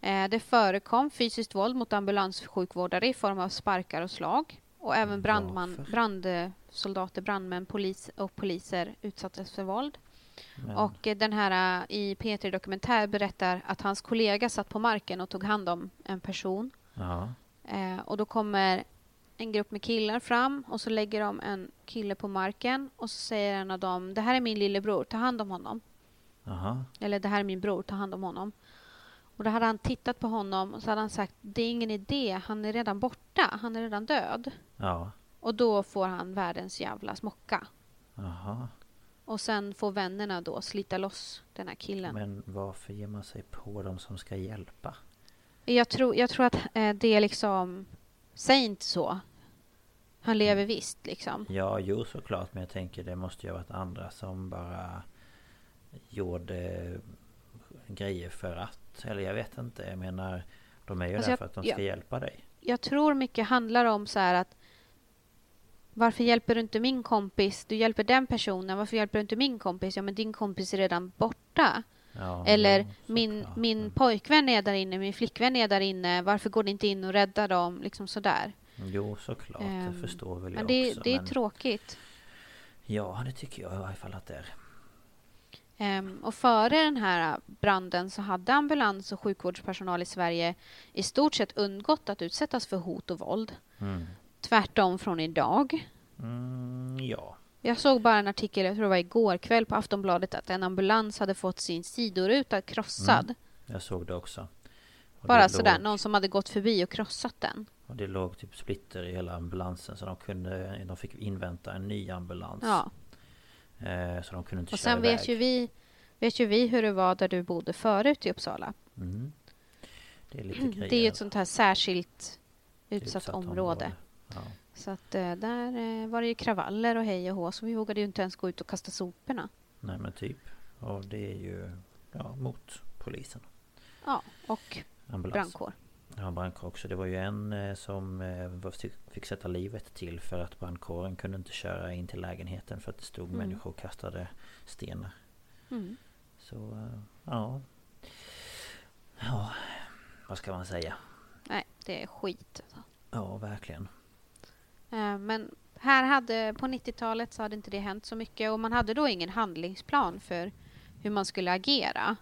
Eh, det förekom fysiskt våld mot ambulanssjukvårdare i form av sparkar och slag. Och även brandman, Varför? brandsoldater, brandmän polis och poliser utsattes för våld. Men, Och eh, den här eh, i P3 Dokumentär berättar att hans kollega satt på marken och tog hand om en person. Ja. Eh, och då kommer en grupp med killar fram och så lägger de en kille på marken och så säger en av dem Det här är min lillebror, ta hand om honom. Jaha. Eller det här är min bror, ta hand om honom. Och då hade han tittat på honom och så hade han sagt Det är ingen idé, han är redan borta, han är redan död. Ja. Och då får han världens jävla smocka. Jaha. Och sen får vännerna då slita loss den här killen. Men varför ger man sig på de som ska hjälpa? Jag tror, jag tror att eh, det är liksom... Säg inte så. Han lever visst liksom. Ja, jo såklart. Men jag tänker det måste ju ha varit andra som bara gjorde grejer för att. Eller jag vet inte. Jag menar, de är ju Alltså där jag- för att de ska ja. hjälpa dig. Jag tror mycket handlar om så här att varför hjälper du inte min kompis? Du hjälper den personen. Varför hjälper du inte min kompis? Ja, men din kompis är redan borta. Ja, Eller min, min pojkvän är där inne, min flickvän är där inne. Varför går ni inte in och räddar dem? Liksom sådär. Jo, såklart. Det Ehm, förstår väl jag Men det, också. det är men... tråkigt. Ja, det tycker jag i varje fall att det är. Ehm, och före den här branden så hade ambulans och sjukvårdspersonal i Sverige i stort sett undgått att utsättas för hot och våld. Mm. Tvärtom från idag. Mm, ja. Jag såg bara en artikel, jag tror det var igår kväll på Aftonbladet, att en ambulans hade fått sin sidoruta krossad. Jag såg det också. Och Bara det sådär, låg, någon som hade gått förbi och krossat den. Och det låg typ splitter i hela ambulansen så de kunde... De fick invänta en ny ambulans. Ja. Eh, så de kunde inte Och köra sen iväg. vet ju, vi, vet ju vi hur det var där du bodde förut i Uppsala. Mm. Det är lite grejer. Det är ju ett sånt här särskilt utsatt, område. Ja. Så att eh, där eh, var det ju kravaller och hej och hå, så vi vågade ju inte ens gå ut och kasta soporna. Nej men typ. Och det är ju ja, mot polisen. Ja, och Ambulans. brandkår. Ja, brandkår också. Det var ju en eh, som eh, fick sätta livet till för att brandkåren kunde inte köra in till lägenheten för att det stod Mm. människor och kastade stenar. Mm. Så eh, ja. Ja, vad ska man säga? Nej, det är skit. Alltså. Ja, verkligen. Eh, Men här hade, på 90-talet så hade inte det hänt så mycket och man hade då ingen handlingsplan för hur man skulle agera.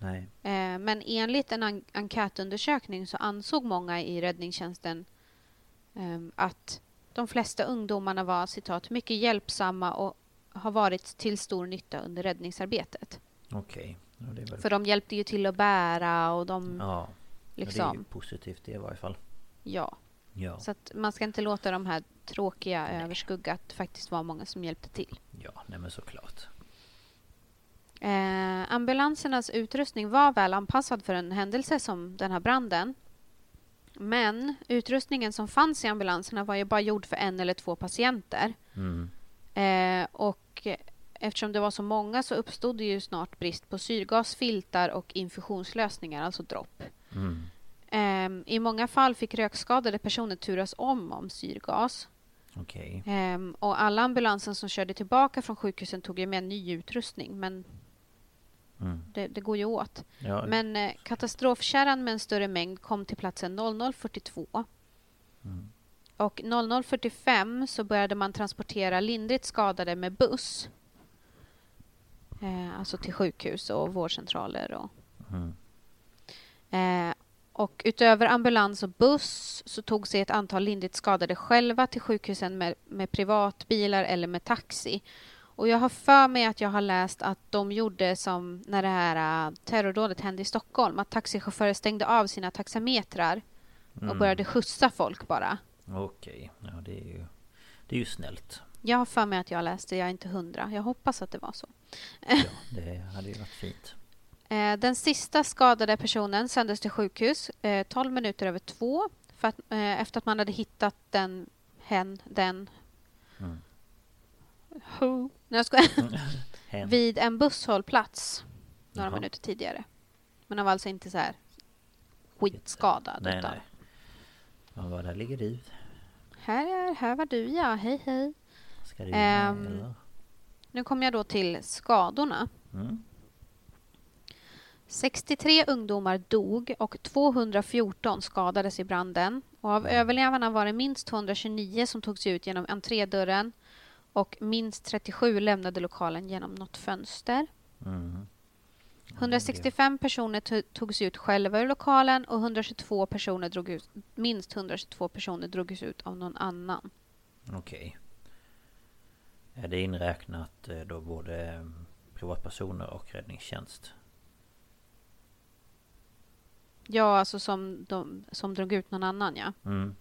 Nej. Eh, Men enligt en en- enkätundersökning så ansåg många i räddningstjänsten ehm, att de flesta ungdomarna var citat mycket hjälpsamma och har varit till stor nytta under räddningsarbetet. Okej. Är väl... För de hjälpte ju till att bära och de Ja, det är ju liksom... positivt det i varje fall. Ja. Ja. Så att man ska inte låta de här tråkiga överskugga att det faktiskt var många som hjälpte till. Ja, nej men såklart. Eh, ambulansernas utrustning var väl anpassad för en händelse som den här branden. Men utrustningen som fanns i ambulanserna var ju bara gjord för en eller två patienter. Mm. Eh, och eftersom det var så många så uppstod det ju snart brist på syrgas, filtar och infusionslösningar, alltså dropp. Mm. Eh, I många fall fick rökskadade personer turas om om syrgas. Okej. Ehm, och alla ambulanser som körde tillbaka från sjukhusen tog ju med ny utrustning. Men Mm. Det, det går ju åt. Ja, Men eh, katastrofkärran med en större mängd kom till platsen 00.42. Mm. Och 00.45 så började man transportera lindrigt skadade med buss. Eh, alltså till sjukhus och vårdcentraler. Och, Mm. eh, och utöver ambulans och buss så tog sig ett antal lindrigt skadade själva till sjukhusen med, med privatbilar eller med taxi. Och jag har för mig att jag har läst att de gjorde som när det här äh, terrordådet hände i Stockholm. Att taxichaufförer stängde av sina taxametrar och Mm. började skjutsa folk bara. Okej, ja det är ju... Det är ju snällt. Jag har för mig att jag läste, jag är inte hundra. Jag hoppas att det var så. Ja, det hade ju varit fint. Eh, Den sista skadade personen sändes till sjukhus eh, 12 minuter över två för att, eh, efter att man hade hittat den, hen, den, Mm. who, nej jag skojar, vid en busshållplats några Jaha. minuter tidigare. Men han var alltså inte så här skitskadad. Nej, utan, nej. Ja, vad där ligger du? Här, är, här var du ja, hej hej. Ska du Ehm. med, eller? Nu kommer jag då till skadorna. Mm. 63 ungdomar dog och 214 skadades i branden. Och av överlevarna var det minst 229 som tog sig ut genom entrédörren och minst 37 lämnade lokalen genom något fönster. Mm. 165 personer to- tog sig ut själva ur lokalen och 122 personer drog ut, minst 122 personer drogs ut av någon annan. Okej. Är det inräknat eh, då både eh, privatpersoner och räddningstjänst? Ja, alltså som, de, som drog ut någon annan, ja. Mm.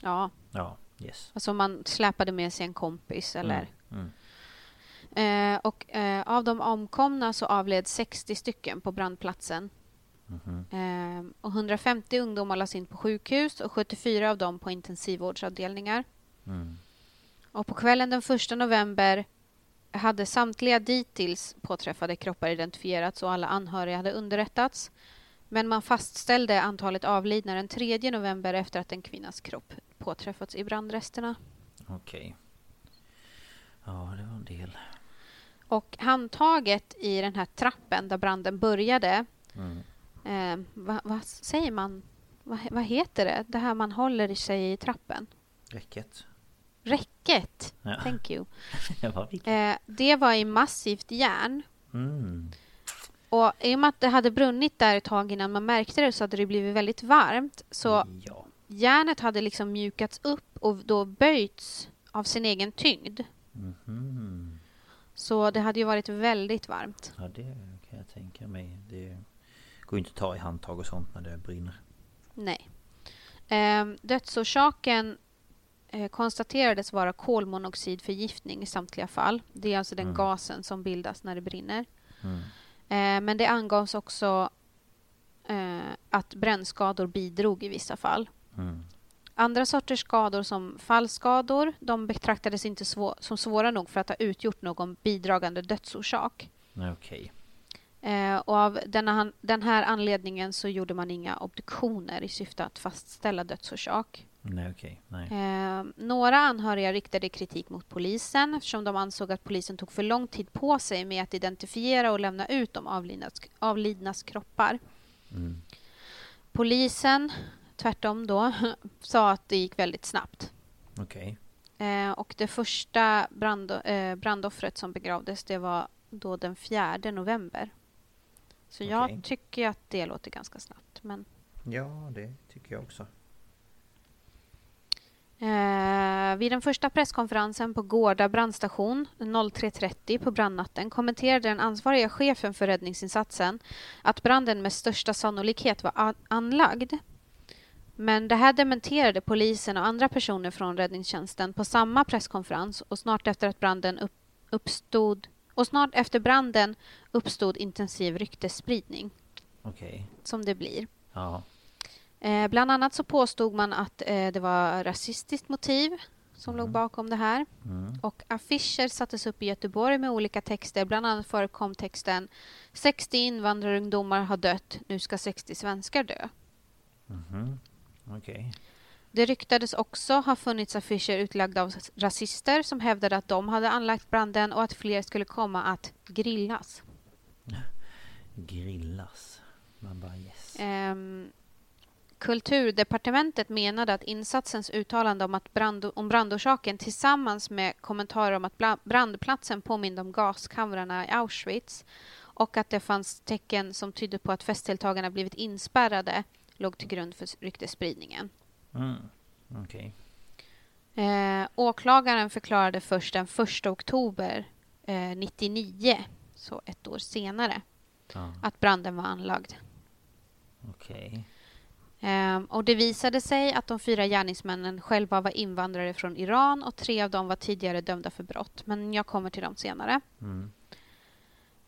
Ja, Ja, yes. alltså man släpade med sig en kompis eller... Mm. Eh, och eh, av de omkomna så avled 60 stycken på brandplatsen. Mhm. Eh, och 150 ungdomar lades in på sjukhus och 74 av dem på intensivvårdsavdelningar. Mm. Och på kvällen den 1 november hade samtliga dittills påträffade kroppar identifierats och alla anhöriga hade underrättats. Men man fastställde antalet avlidna den 3 november efter att en kvinnas kropp påträffats i brandresterna. Okej. Ja, det var en del. Och handtaget i den här trappen där branden började Mm. Eh, vad, vad säger man? Vad, heter det? Det här man håller i sig i trappen. Räcket. Räcket. Ja. Thank you. Det var. Eh, det var i massivt järn. Mm. Och i och med att det hade brunnit där ett tag innan man märkte det så hade det blivit väldigt varmt. Så Ja. järnet hade liksom mjukats upp och då böjts av sin egen tyngd. Mhm. Så det hade ju varit väldigt varmt. Ja, det kan jag tänka mig. Det går ju inte att ta i handtag och sånt när det brinner. Nej. Eh, dödsorsaken eh, konstaterades vara kolmonoxidförgiftning i samtliga fall. Det är alltså den Mm. gasen som bildas när det brinner. Mm. Eh, men det angavs också eh, att brännskador bidrog i vissa fall. Mm. Andra sorters skador som fallskador de betraktades inte svå- som svåra nog för att ha utgjort någon bidragande dödsorsak. Okej. Eh, och av denna, den här anledningen så gjorde man inga obduktioner i syfte att fastställa dödsorsak. Nej, okej. Nej. Eh, några anhöriga riktade kritik mot polisen eftersom de ansåg att polisen tog för lång tid på sig med att identifiera och lämna ut de avlidnas, avlidnas kroppar. Mm. Polisen, tvärtom då, sa att det gick väldigt snabbt. Okej. Eh, och det första brand, eh, brandoffret som begravdes det var då den 4 november. Så jag Okej. tycker att det låter ganska snabbt. Men Ja, det tycker jag också. Eh, vid den första presskonferensen på Gårda brandstation 03.30 på brandnatten kommenterade den ansvariga chefen för räddningsinsatsen att branden med största sannolikhet var an- anlagd. Men det här dementerade polisen och andra personer från räddningstjänsten på samma presskonferens och snart efter att branden upp- uppstod och snart efter branden uppstod intensiv ryktesspridning, Okej. som det blir. Ja. Eh, bland annat så påstod man att eh, det var rasistiskt motiv som låg bakom det här. Mm. Och affischer sattes upp i Göteborg med olika texter. Bland annat förekom texten 60 invandrarungdomar har dött, nu ska 60 svenskar dö. Mhm. Okej. Det ryktades också ha funnits affischer utlagda av rasister som hävdade att de hade anlagt branden och att fler skulle komma att grillas. grillas. Man bara yes. Ehm, Kulturdepartementet menade att insatsens uttalande om, att brand, om brandorsaken tillsammans med kommentarer om att brandplatsen påminde om gaskamrarna i Auschwitz och att det fanns tecken som tydde på att festdeltagarna blivit inspärrade låg till grund för ryktesspridningen. Mm. Okej. Eh, åklagaren förklarade först den 1 oktober eh, 99, så ett år senare, Ja, att branden var anlagd. okej. Ehm, och det visade sig att de fyra gärningsmännen själva var invandrare från Iran och tre av dem var tidigare dömda för brott. Men jag kommer till dem senare. Mm.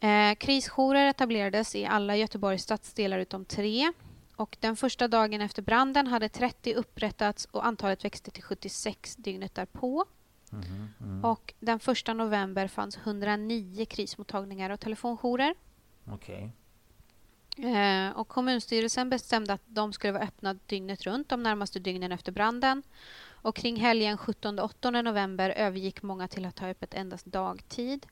Eh, krisjourer etablerades i alla Göteborgs stadsdelar utom tre. Och den första dagen efter branden hade 30 upprättats och antalet växte till 76 dygnet därpå. Mhm, mm. Och den första november fanns 109 krismottagningar och telefonjourer. Okej. Eh, och kommunstyrelsen bestämde att de skulle vara öppna dygnet runt de närmaste dygnen efter branden. Och kring helgen 17-8 november övergick många till att ha öppet endast dagtid.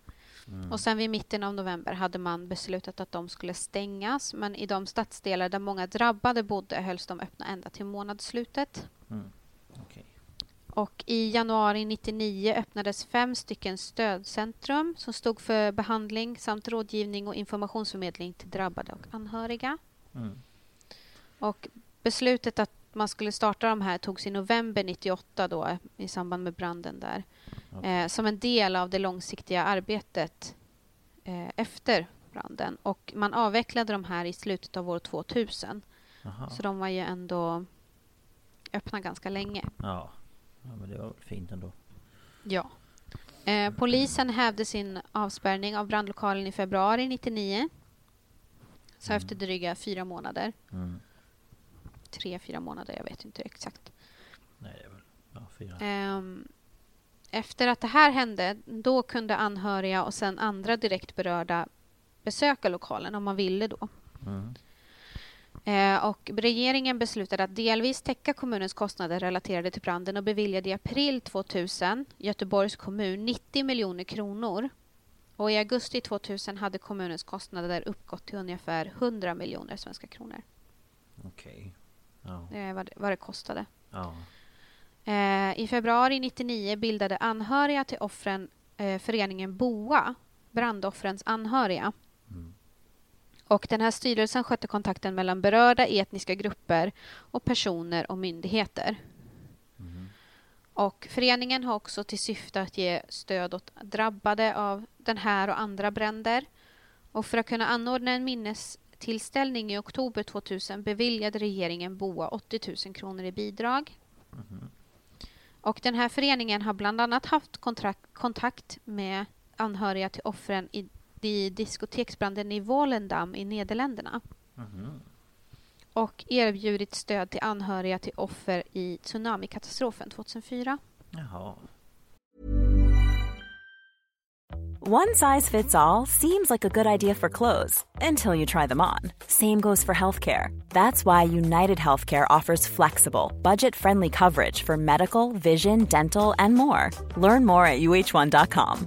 Mm. Och sen vid mitten av november hade man beslutat att de skulle stängas. Men i de stadsdelar där många drabbade bodde hölls de öppna ända till månadsslutet. Mm. Okej. Och i januari 99 öppnades fem stycken stödcentrum som stod för behandling samt rådgivning och informationsförmedling till drabbade och anhöriga. Mm. Och beslutet att man skulle starta de här togs i november 98 då, i samband med branden där. Eh, som en del av det långsiktiga arbetet eh, efter branden. Och man avvecklade de här i slutet av år 2000. Jaha. Så de var ju ändå öppna ganska länge. Ja. Ja, men det var fint ändå. Ja. Eh, polisen hävde sin avspärrning av brandlokalen i februari 99. Så Mm. efter dryga fyra månader. Mm. Tre, fyra månader, jag vet inte exakt. Nej, det är väl ja, fyra. Ehm, efter att det här hände, då kunde anhöriga och sen andra direkt berörda besöka lokalen om man ville då. Mm. Eh, och regeringen beslutade att delvis täcka kommunens kostnader relaterade till branden och beviljade i april 2000 Göteborgs kommun 90 miljoner kronor. Och i augusti 2000 hade kommunens kostnader uppgått till ungefär 100 miljoner svenska kronor. Okej. Ja. Det är vad det, vad det kostade. Eh, I februari 99 bildade anhöriga till offren eh, föreningen BOA, brandoffrens anhöriga. Mm. Och den här styrelsen skötte kontakten mellan berörda etniska grupper och personer och myndigheter. Mhm. Och föreningen har också till syfte att ge stöd åt drabbade av den här och andra bränder. Och för att kunna anordna en minnestillställning i oktober 2000 beviljade regeringen BOA 80 000 kronor i bidrag. Mhm. Och den här föreningen har bland annat haft kontakt med anhöriga till offren i, i diskoteksbranden i Volendam i Nederländerna Mhm. och erbjudit stöd till anhöriga till offer i tsunamikatastrofen 2004. Jaha. One size fits all seems like a good idea for clothes until you try them on. Same goes for healthcare. That's why United Healthcare offers flexible, budget friendly coverage for medical, vision, dental, and more. Learn more at uh1.com.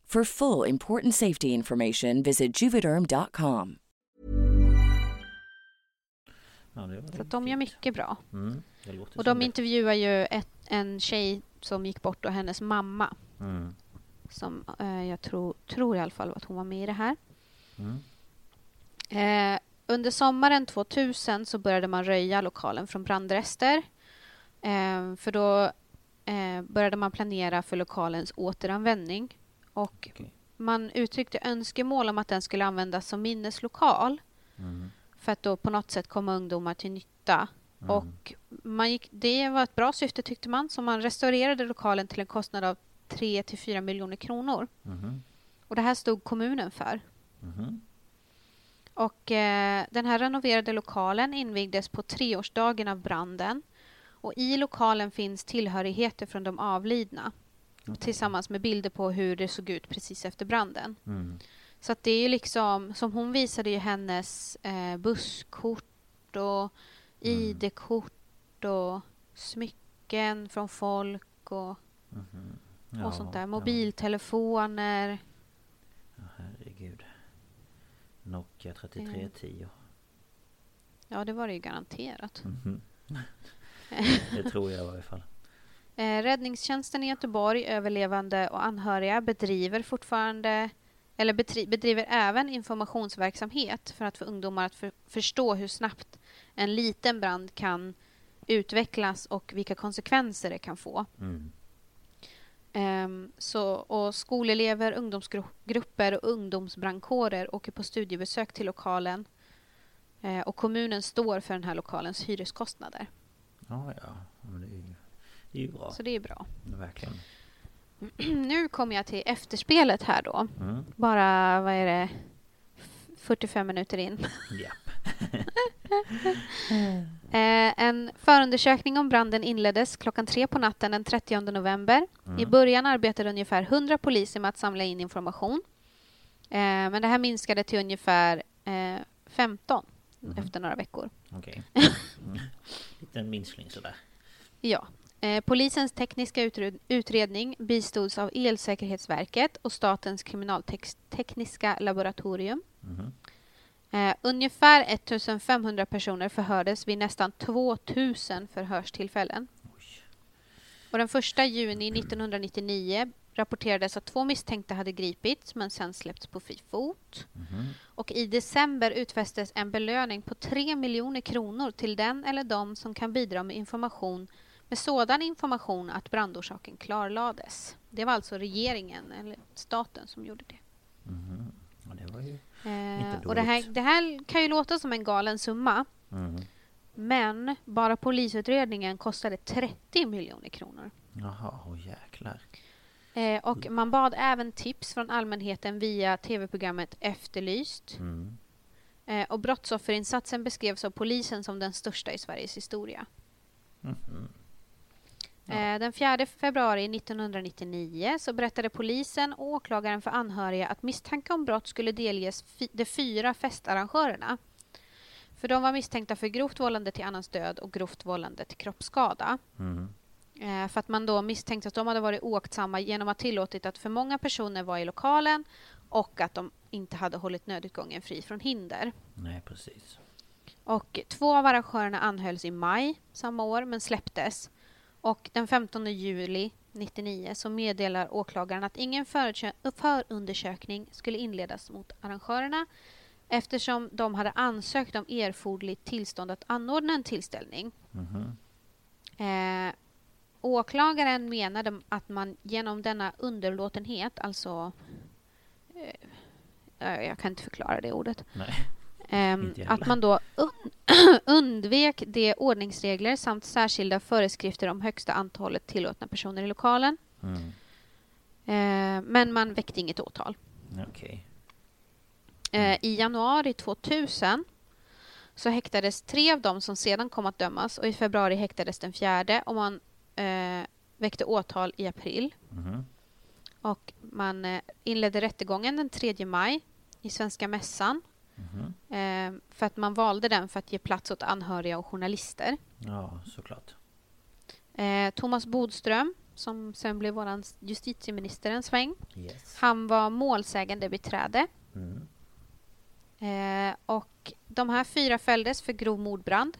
For full important safety information, visit juvederm.com. Så att de gör mycket bra. Mm. Och de intervjuar ju ett, en tjej som gick bort och hennes mamma. Mm. som eh, jag tror, tror i alla fall att hon var med i det här. Mm. Eh, under sommaren 2000 så började man röja lokalen från brandrester. Eh, för då eh, började man planera för lokalens återanvändning. Och Okej. man uttryckte önskemål om att den skulle användas som minneslokal Mm. för att då på något sätt komma ungdomar till nytta. Mm. Och man gick, det var ett bra syfte tyckte man, så man restaurerade lokalen till en kostnad av 3 till 4 miljoner kronor. Mhm. Och det här stod kommunen för. Mhm. Och eh, den här renoverade lokalen invigdes på treårsdagen av branden. Och i lokalen finns tillhörigheter från de avlidna tillsammans med bilder på hur det såg ut precis efter branden. Mm. Så att det är ju liksom, som hon visade ju hennes eh, busskort och ID-kort och smycken från folk och, och Ja, sånt där. Mobiltelefoner. Ja, herregud. Nokia 3310. Ja, det var det ju garanterat. Mhm. Det tror jag i varje fall. Eh, räddningstjänsten i Göteborg, överlevande och anhöriga bedriver fortfarande eller bedriver även informationsverksamhet för att få ungdomar att för, förstå hur snabbt en liten brand kan utvecklas och vilka konsekvenser det kan få. Mm. Ehm, så, och skolelever, ungdomsgrupper och ungdomsbrandkårer åker på studiebesök till lokalen eh, och kommunen står för den här lokalens hyreskostnader. Ja, ja. Det är ju, bra. Så det är bra. Verkligen. nu kommer jag till efterspelet här då. Mm. Bara, vad är det, F- 45 minuter in. Japp. Eh, en förundersökning om branden inleddes klockan tre på natten den 30 november. Mm. I början arbetade ungefär 100 poliser med att samla in information. Eh, men det här minskade till ungefär eh, 15 Mhm. efter några veckor. Okej. Mm. Liten minskning sådär. Ja. Eh, polisens tekniska utred- utredning bistods av Elsäkerhetsverket och Statens kriminaltekniska laboratorium. Mhm. Eh, ungefär 1500 personer förhördes vid nästan 2000 förhörstillfällen. Oj. Och den 1 juni 1999 rapporterades att två misstänkta hade gripits men sen släppts på fri fot. Mhm. Och i december utfästes en belöning på 3 miljoner kronor till den eller de som kan bidra med information med sådan information att brandorsaken klarlades. Det var alltså regeringen, eller staten, som gjorde det. Mhm. Ja, det var ju... Eh, och det här, det här kan ju låta som en galen summa, Mm. men bara polisutredningen kostade 30 miljoner kronor. Jaha, åh jäklar. Eh, och man bad även tips från allmänheten via tv-programmet Efterlyst. Mm. Eh, och brottsofferinsatsen beskrevs av polisen som den största i Sveriges historia. Mhm. Ja. Eh, den 4 februari 1999 så berättade polisen och åklagaren för anhöriga att misstanke om brott skulle delges de fyra festarrangörerna. För de var misstänkta för grovt vållande till annans död och grovt vållande till kroppsskada. Eh, för att man då misstänkte att de hade varit oaktsamma genom att tillåtit att för många personer var i lokalen och att de inte hade hållit nödutgången fri från hinder. Nej, precis. Och två av arrangörerna anhölls i maj samma år men släpptes. Och den 15 juli 1999 så meddelar åklagaren att ingen förundersökning skulle inledas mot arrangörerna eftersom de hade ansökt om erforderligt tillstånd att anordna en tillställning. Mhm. Eh, åklagaren menade att man genom denna underlåtenhet, alltså... Eh, jag kan inte förklara det ordet. Nej. Ehm, heller. att man då un- undvek de ordningsregler samt särskilda föreskrifter om högsta antalet tillåtna personer i lokalen. Mm. Eh, men man väckte inget åtal. Okej. Eh, I januari 2000 så häktades tre av dem som sedan kom att dömas och i februari häktades den fjärde och man eh, väckte åtal i april. Mhm. Och man eh, inledde rättegången den 3 maj i Svenska mässan Mhm. eh, för att man valde den för att ge plats åt anhöriga och journalister. Ja, såklart. Eh, Thomas Bodström, som sen blev vår justitieminister en sväng, Yes. han var målsägande beträde. Mm. Eh, och de här fyra fälldes för grov mordbrand.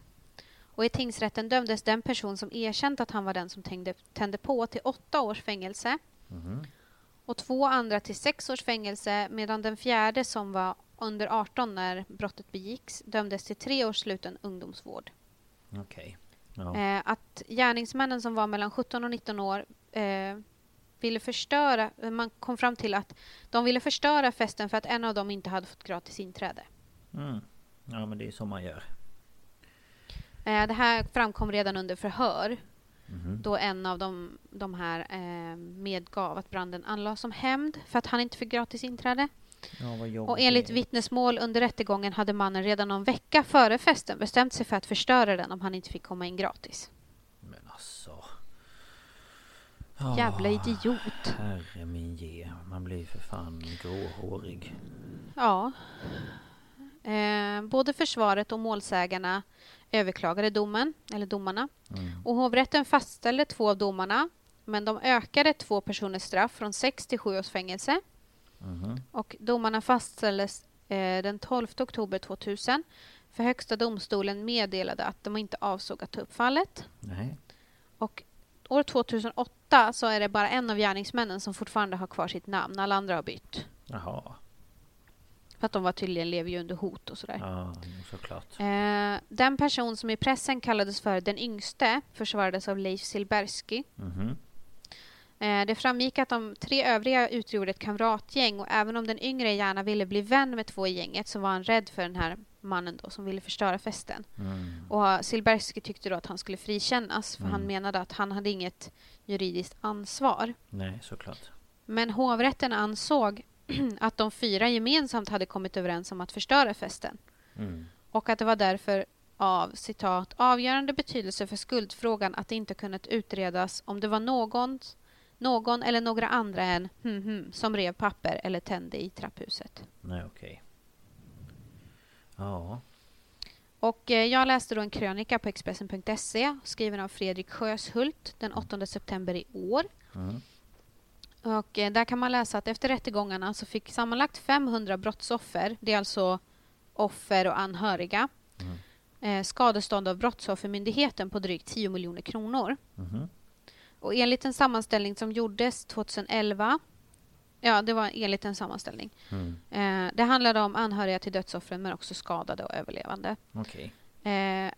Och i tingsrätten dömdes den person som erkänt att han var den som tände, tände på till åtta års fängelse. Mhm. och två andra till sex års fängelse medan den fjärde som var under 18 när brottet begicks dömdes till tre års sluten ungdomsvård. Okej. Ja. Eh, att gärningsmännen som var mellan 17 och 19 år eh, ville förstöra, man kom fram till att de ville förstöra festen för att en av dem inte hade fått gratis inträde. Mm. Ja men det är så man gör. Eh, det här framkom redan under förhör Mhm. då en av de, de här eh, medgav att branden anlades som hämnd för att han inte fick gratis inträde. Ja. Och enligt vittnesmål under rättegången hade mannen redan någon vecka före festen bestämt sig för att förstöra den om han inte fick komma in gratis. Men alltså. Jävla Ah, idiot. Herre min ge. Man blir för fan gråhårig. Ja. Eh, både försvaret och målsägarna överklagade domen, eller domarna. Mm. Och hovrätten fastställde två av domarna men de ökade två personers straff från sex till sju års fängelse. Mhm. Och domarna fastställdes eh, den 12 oktober 2000 för Högsta domstolen meddelade att de inte avsåg att ta upp fallet. Nej. Och år 2008 så är det bara en av gärningsmännen som fortfarande har kvar sitt namn. Alla andra har bytt. Jaha. För att de var tydligen lever ju under hot och sådär. Ja, såklart. Eh, den person som i pressen kallades för den yngste försvarades av Leif Silbersky. Mhm. Eh, det framgick att de tre övriga utgjorde ett kamratgäng och även om den yngre gärna ville bli vän med två i gänget så var han rädd för den här mannen då som ville förstöra festen. Mm. Och Silbersky tyckte då att han skulle frikännas för han Mm. menade att han hade inget juridiskt ansvar. Nej, såklart. Men hovrätten ansåg att de fyra gemensamt hade kommit överens om att förstöra festen Mm. och att det var därför av citat avgörande betydelse för skuldfrågan att det inte kunnat utredas om det var någon, någon eller några andra än hmm, hmm, som rev papper eller tände i trapphuset. Nej, okej. Ja. Och eh, jag läste då en krönika på Expressen.se skriven av Fredrik Sjöshult den 8 september i år. Mm. Och eh, där kan man läsa att efter rättegångarna så fick sammanlagt 500 brottsoffer, det är alltså offer och anhöriga, Mm. eh, skadestånd av Brottsoffermyndigheten på drygt 10 miljoner kronor. Mhm. Och enligt en sammanställning som gjordes 2011 Ja, det var enligt en sammanställning. Mm. Eh, det handlade om anhöriga till dödsoffren men också skadade och överlevande. Okej. Eh,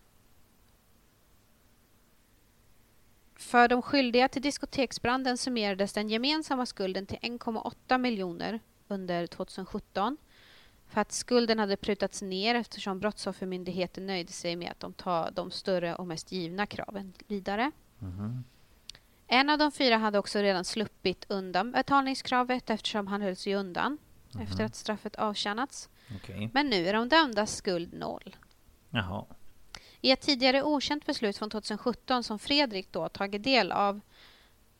för de skyldiga till diskoteksbranden summerades den gemensamma skulden till 1,8 miljoner under 2017. För att skulden hade prutats ner eftersom Brottsoffermyndigheten nöjde sig med att de tar de större och mest givna kraven vidare. Mhm. En av de fyra hade också redan sluppit undan betalningskravet eftersom han höll sig undan efter att straffet avtjänats. Okej. Men nu är de dömdas skuld noll. Jaha. I ett tidigare okänt beslut från 2017 som Fredrik då tagit del av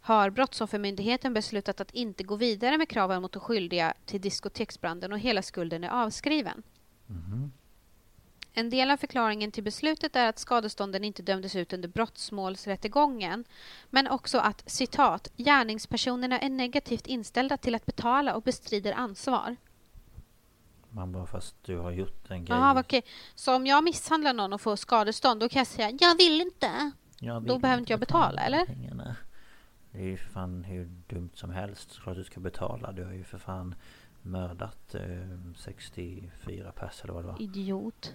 har Brottsoffermyndigheten beslutat att inte gå vidare med kraven mot de skyldiga till diskoteksbranden och hela skulden är avskriven. Mhm. En del av förklaringen till beslutet är att skadestånden inte dömdes ut under brottsmålsrättegången men också att citat gärningspersonerna är negativt inställda till att betala och bestrider ansvar. Man bara fast du har gjort en grej. Jaha, okej. Så om jag misshandlar någon och får skadestånd då kan jag säga jag vill inte. Jag Då vill behöver inte jag betala, eller? Pengarna. Det är ju för fan hur dumt som helst. Såklart du ska betala. Du har ju för fan mördat eh, 64 pers eller vad det var. Idiot.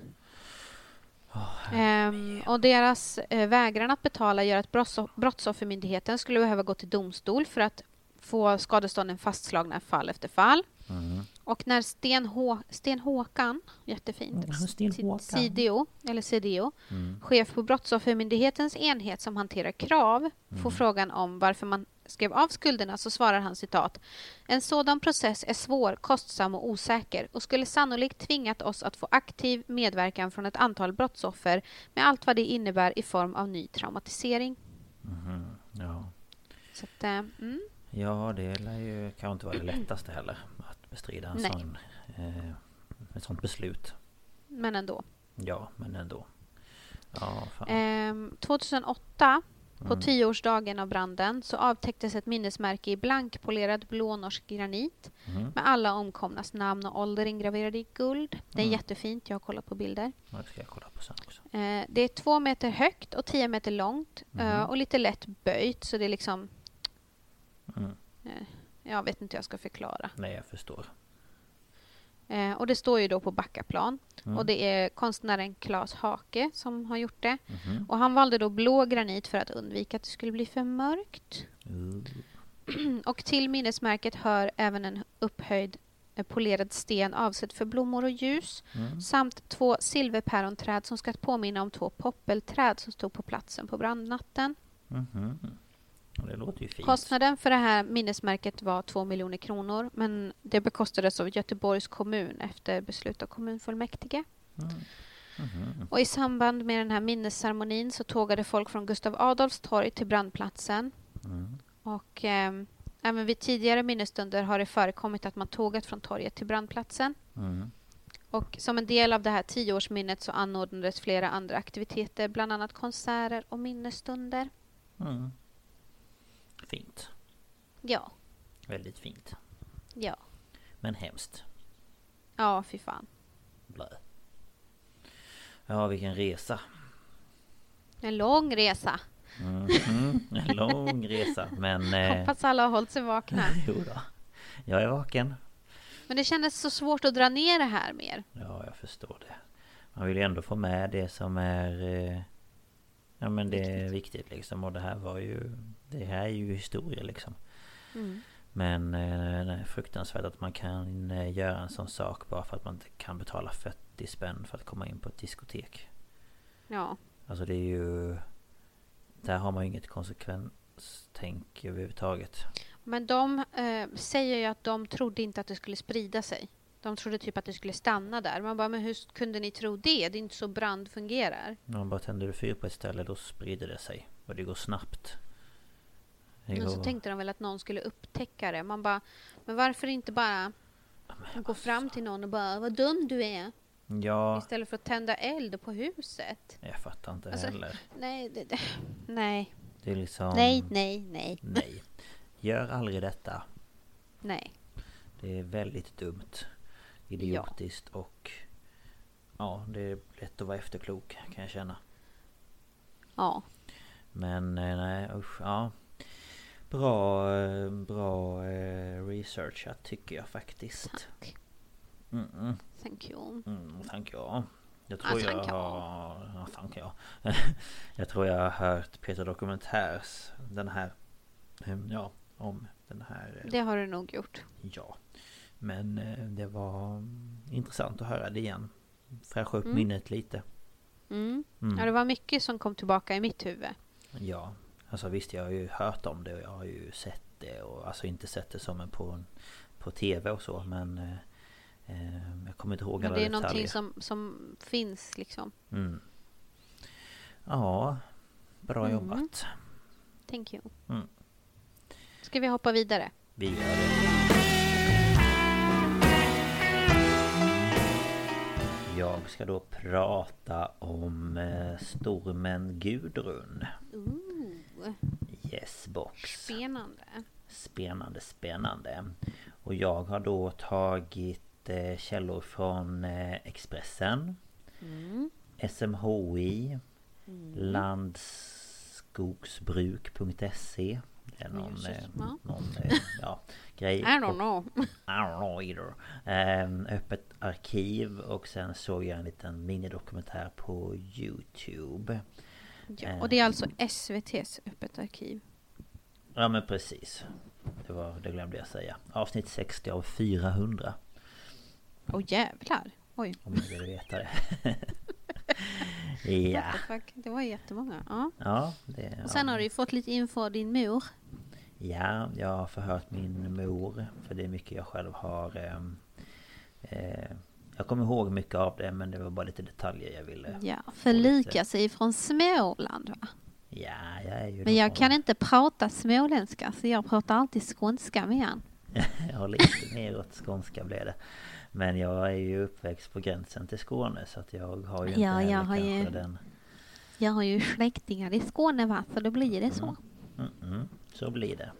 Ehm, och deras eh, vägran att betala gör att brotts- Brottsoffermyndigheten skulle behöva gå till domstol för att få skadestånden fastslagna fall efter fall. Mm. Och när Sten, Hå- Sten Håkan, jättefint, Mm, Sten Si- Håkan. Sidio, eller Sidio, Mm. chef på Brottsoffermyndighetens enhet som hanterar krav, får frågan om varför man skrev av skulderna så svarar han citat En sådan process är svår, kostsam och osäker och skulle sannolikt tvingat oss att få aktiv medverkan från ett antal brottsoffer med allt vad det innebär i form av ny traumatisering. Mhm. Ja. Så att, eh, mm, ja, det lär ju kanske inte vara det lättaste heller. Att bestrida en Nej. sån, eh, ett sånt beslut. men ändå. Ja, men ändå. Ja. Ehm, 2008, på Mm. tioårsdagen av branden, så avtäcktes ett minnesmärke i blankpolerad blå norsk granit Mhm. med alla omkomnas namn och ålder ingraverade i guld. Det är Mm. jättefint, jag har kollat på bilder. Ja, Det ska jag kolla på. Eh, det är två meter högt och tio meter långt eh, Mhm. och lite lätt böjt så det är liksom Mm. eh, jag vet inte hur jag ska förklara. Nej, jag förstår. Eh, och det står ju då på Backaplan. Mm. Och det är konstnären Claes Hake som har gjort det. Mhm. Och han valde då blå granit för att undvika att det skulle bli för mörkt. Uh. Och till minnesmärket hör även en upphöjd eh, polerad sten avsedd för blommor och ljus Mm. samt två silverpäronträd som ska påminna om två poppelträd som stod på platsen på brandnatten. Det låter ju fint. Kostnaden för det här minnesmärket var 2 miljoner kronor men det bekostades av Göteborgs kommun efter beslut av kommunfullmäktige. Mm. Mhm. Och I samband med den här minnesceremonin så tågade folk från Gustav Adolfs torg till brandplatsen. Mm. Och ehm, även vid tidigare minnesstunder har det förekommit att man tågat från torget till brandplatsen. Mm. Och som en del av det här tioårsminnet så anordnades flera andra aktiviteter, bland annat konserter och minnesstunder. Mm. Fint. Ja, Väldigt fint. ja, Men hemskt. ja, fy fan. Blä. Ja, vilken resa. En lång resa. Mhm. En lång resa. Men... Eh, Hoppas alla har hållit sig vakna. jo då. Jag är vaken. Men det kändes så svårt att dra ner det här mer. Ja, jag förstår det. Man vill ju ändå få med det som är... Eh, ja, men det är viktigt liksom. Och det här var ju... Det här är ju historia liksom. Mm. Men eh, är fruktansvärt att man kan eh, göra en sån sak bara för att man inte kan betala 40 spänn för att komma in på ett diskotek. Ja, Alltså det är ju... Där har man ju inget konsekvenstänk överhuvudtaget. men de eh, säger ju att de trodde inte att det skulle sprida sig. De trodde typ att det skulle stanna där. Man bara, men hur kunde ni tro det? Det är inte så brand fungerar. Man bara tänder du fyr på ett ställe då sprider det sig. Och det går snabbt. Det Men så tänkte de väl att någon skulle upptäcka det. Man bara, men varför inte bara gå fram till någon och bara, vad dum du är. Ja, Istället för att tända eld på huset. jag fattar inte Alltså, heller. Nej, det, det, nej, Det är liksom... nej, nej, nej, Nej. Gör aldrig detta. nej. Det är väldigt dumt. Idiotiskt och... Ja, det är lätt att vara efterklok kan jag känna. Ja, Men eh, nej usch, ja. Bra, eh, bra eh, researchat tycker jag faktiskt. tack. Mm, mm, Thank you. mm, tack jag. Jag Ja, tror jag har... Ja, tack jag. tror jag har hört Peter Dokumentärs den här... Ja, om den här... Det har du nog gjort. Ja. Men eh, det var intressant att höra det igen. Fräscha upp Mm. minnet lite. Mm. Mm. Ja, det var mycket som kom tillbaka i mitt huvud. Ja, alltså visst jag har ju hört om det och jag har ju sett det och alltså inte sett det som en på, en, på TV och så men eh, eh, Jag kommer inte ihåg alla det är detaljer. någonting som, som finns liksom. Mm. Ja, bra Mm. jobbat. Thank you. Mm. Ska vi hoppa vidare? Vi gör det. Jag ska då prata om eh, stormen Gudrun. Ooh, Yes box. spännande. Spännande, spännande. Och jag har då tagit eh, källor från eh, Expressen Mm. SMHI Landskogsbruk.se Någon, eh, ja. någon eh, ja, grej. I don't know. I don't know either. Eh, öppet arkiv och sen såg jag en liten minidokumentär på Youtube. Ja, och det är alltså SVTs Öppet arkiv. Ja men precis. Det, var, det glömde jag säga. Avsnitt 60 av 400. Åh jävlar! Oj. Om ni vill veta det. ja. Det var jättemånga. Ja. Ja, det, Och sen ja. har du ju fått lite info av din mor. ja, jag har förhört min mor. För det är mycket jag själv har... ehm, eh, jag kommer ihåg mycket av det men det var bara lite detaljer jag ville... Ja, förlika sig från Småland va? Ja, jag är ju... Men jag kan inte prata småländska så jag pratar alltid skånska med han. Ja, lite mer åt skånska blev det. Men jag är ju uppväxt på gränsen till Skåne så att jag har ju inte Ja, heller jag har kanske ju- den... Jag har ju släktingar i Skåne va, så då blir det så. Mm, mm, så blir det.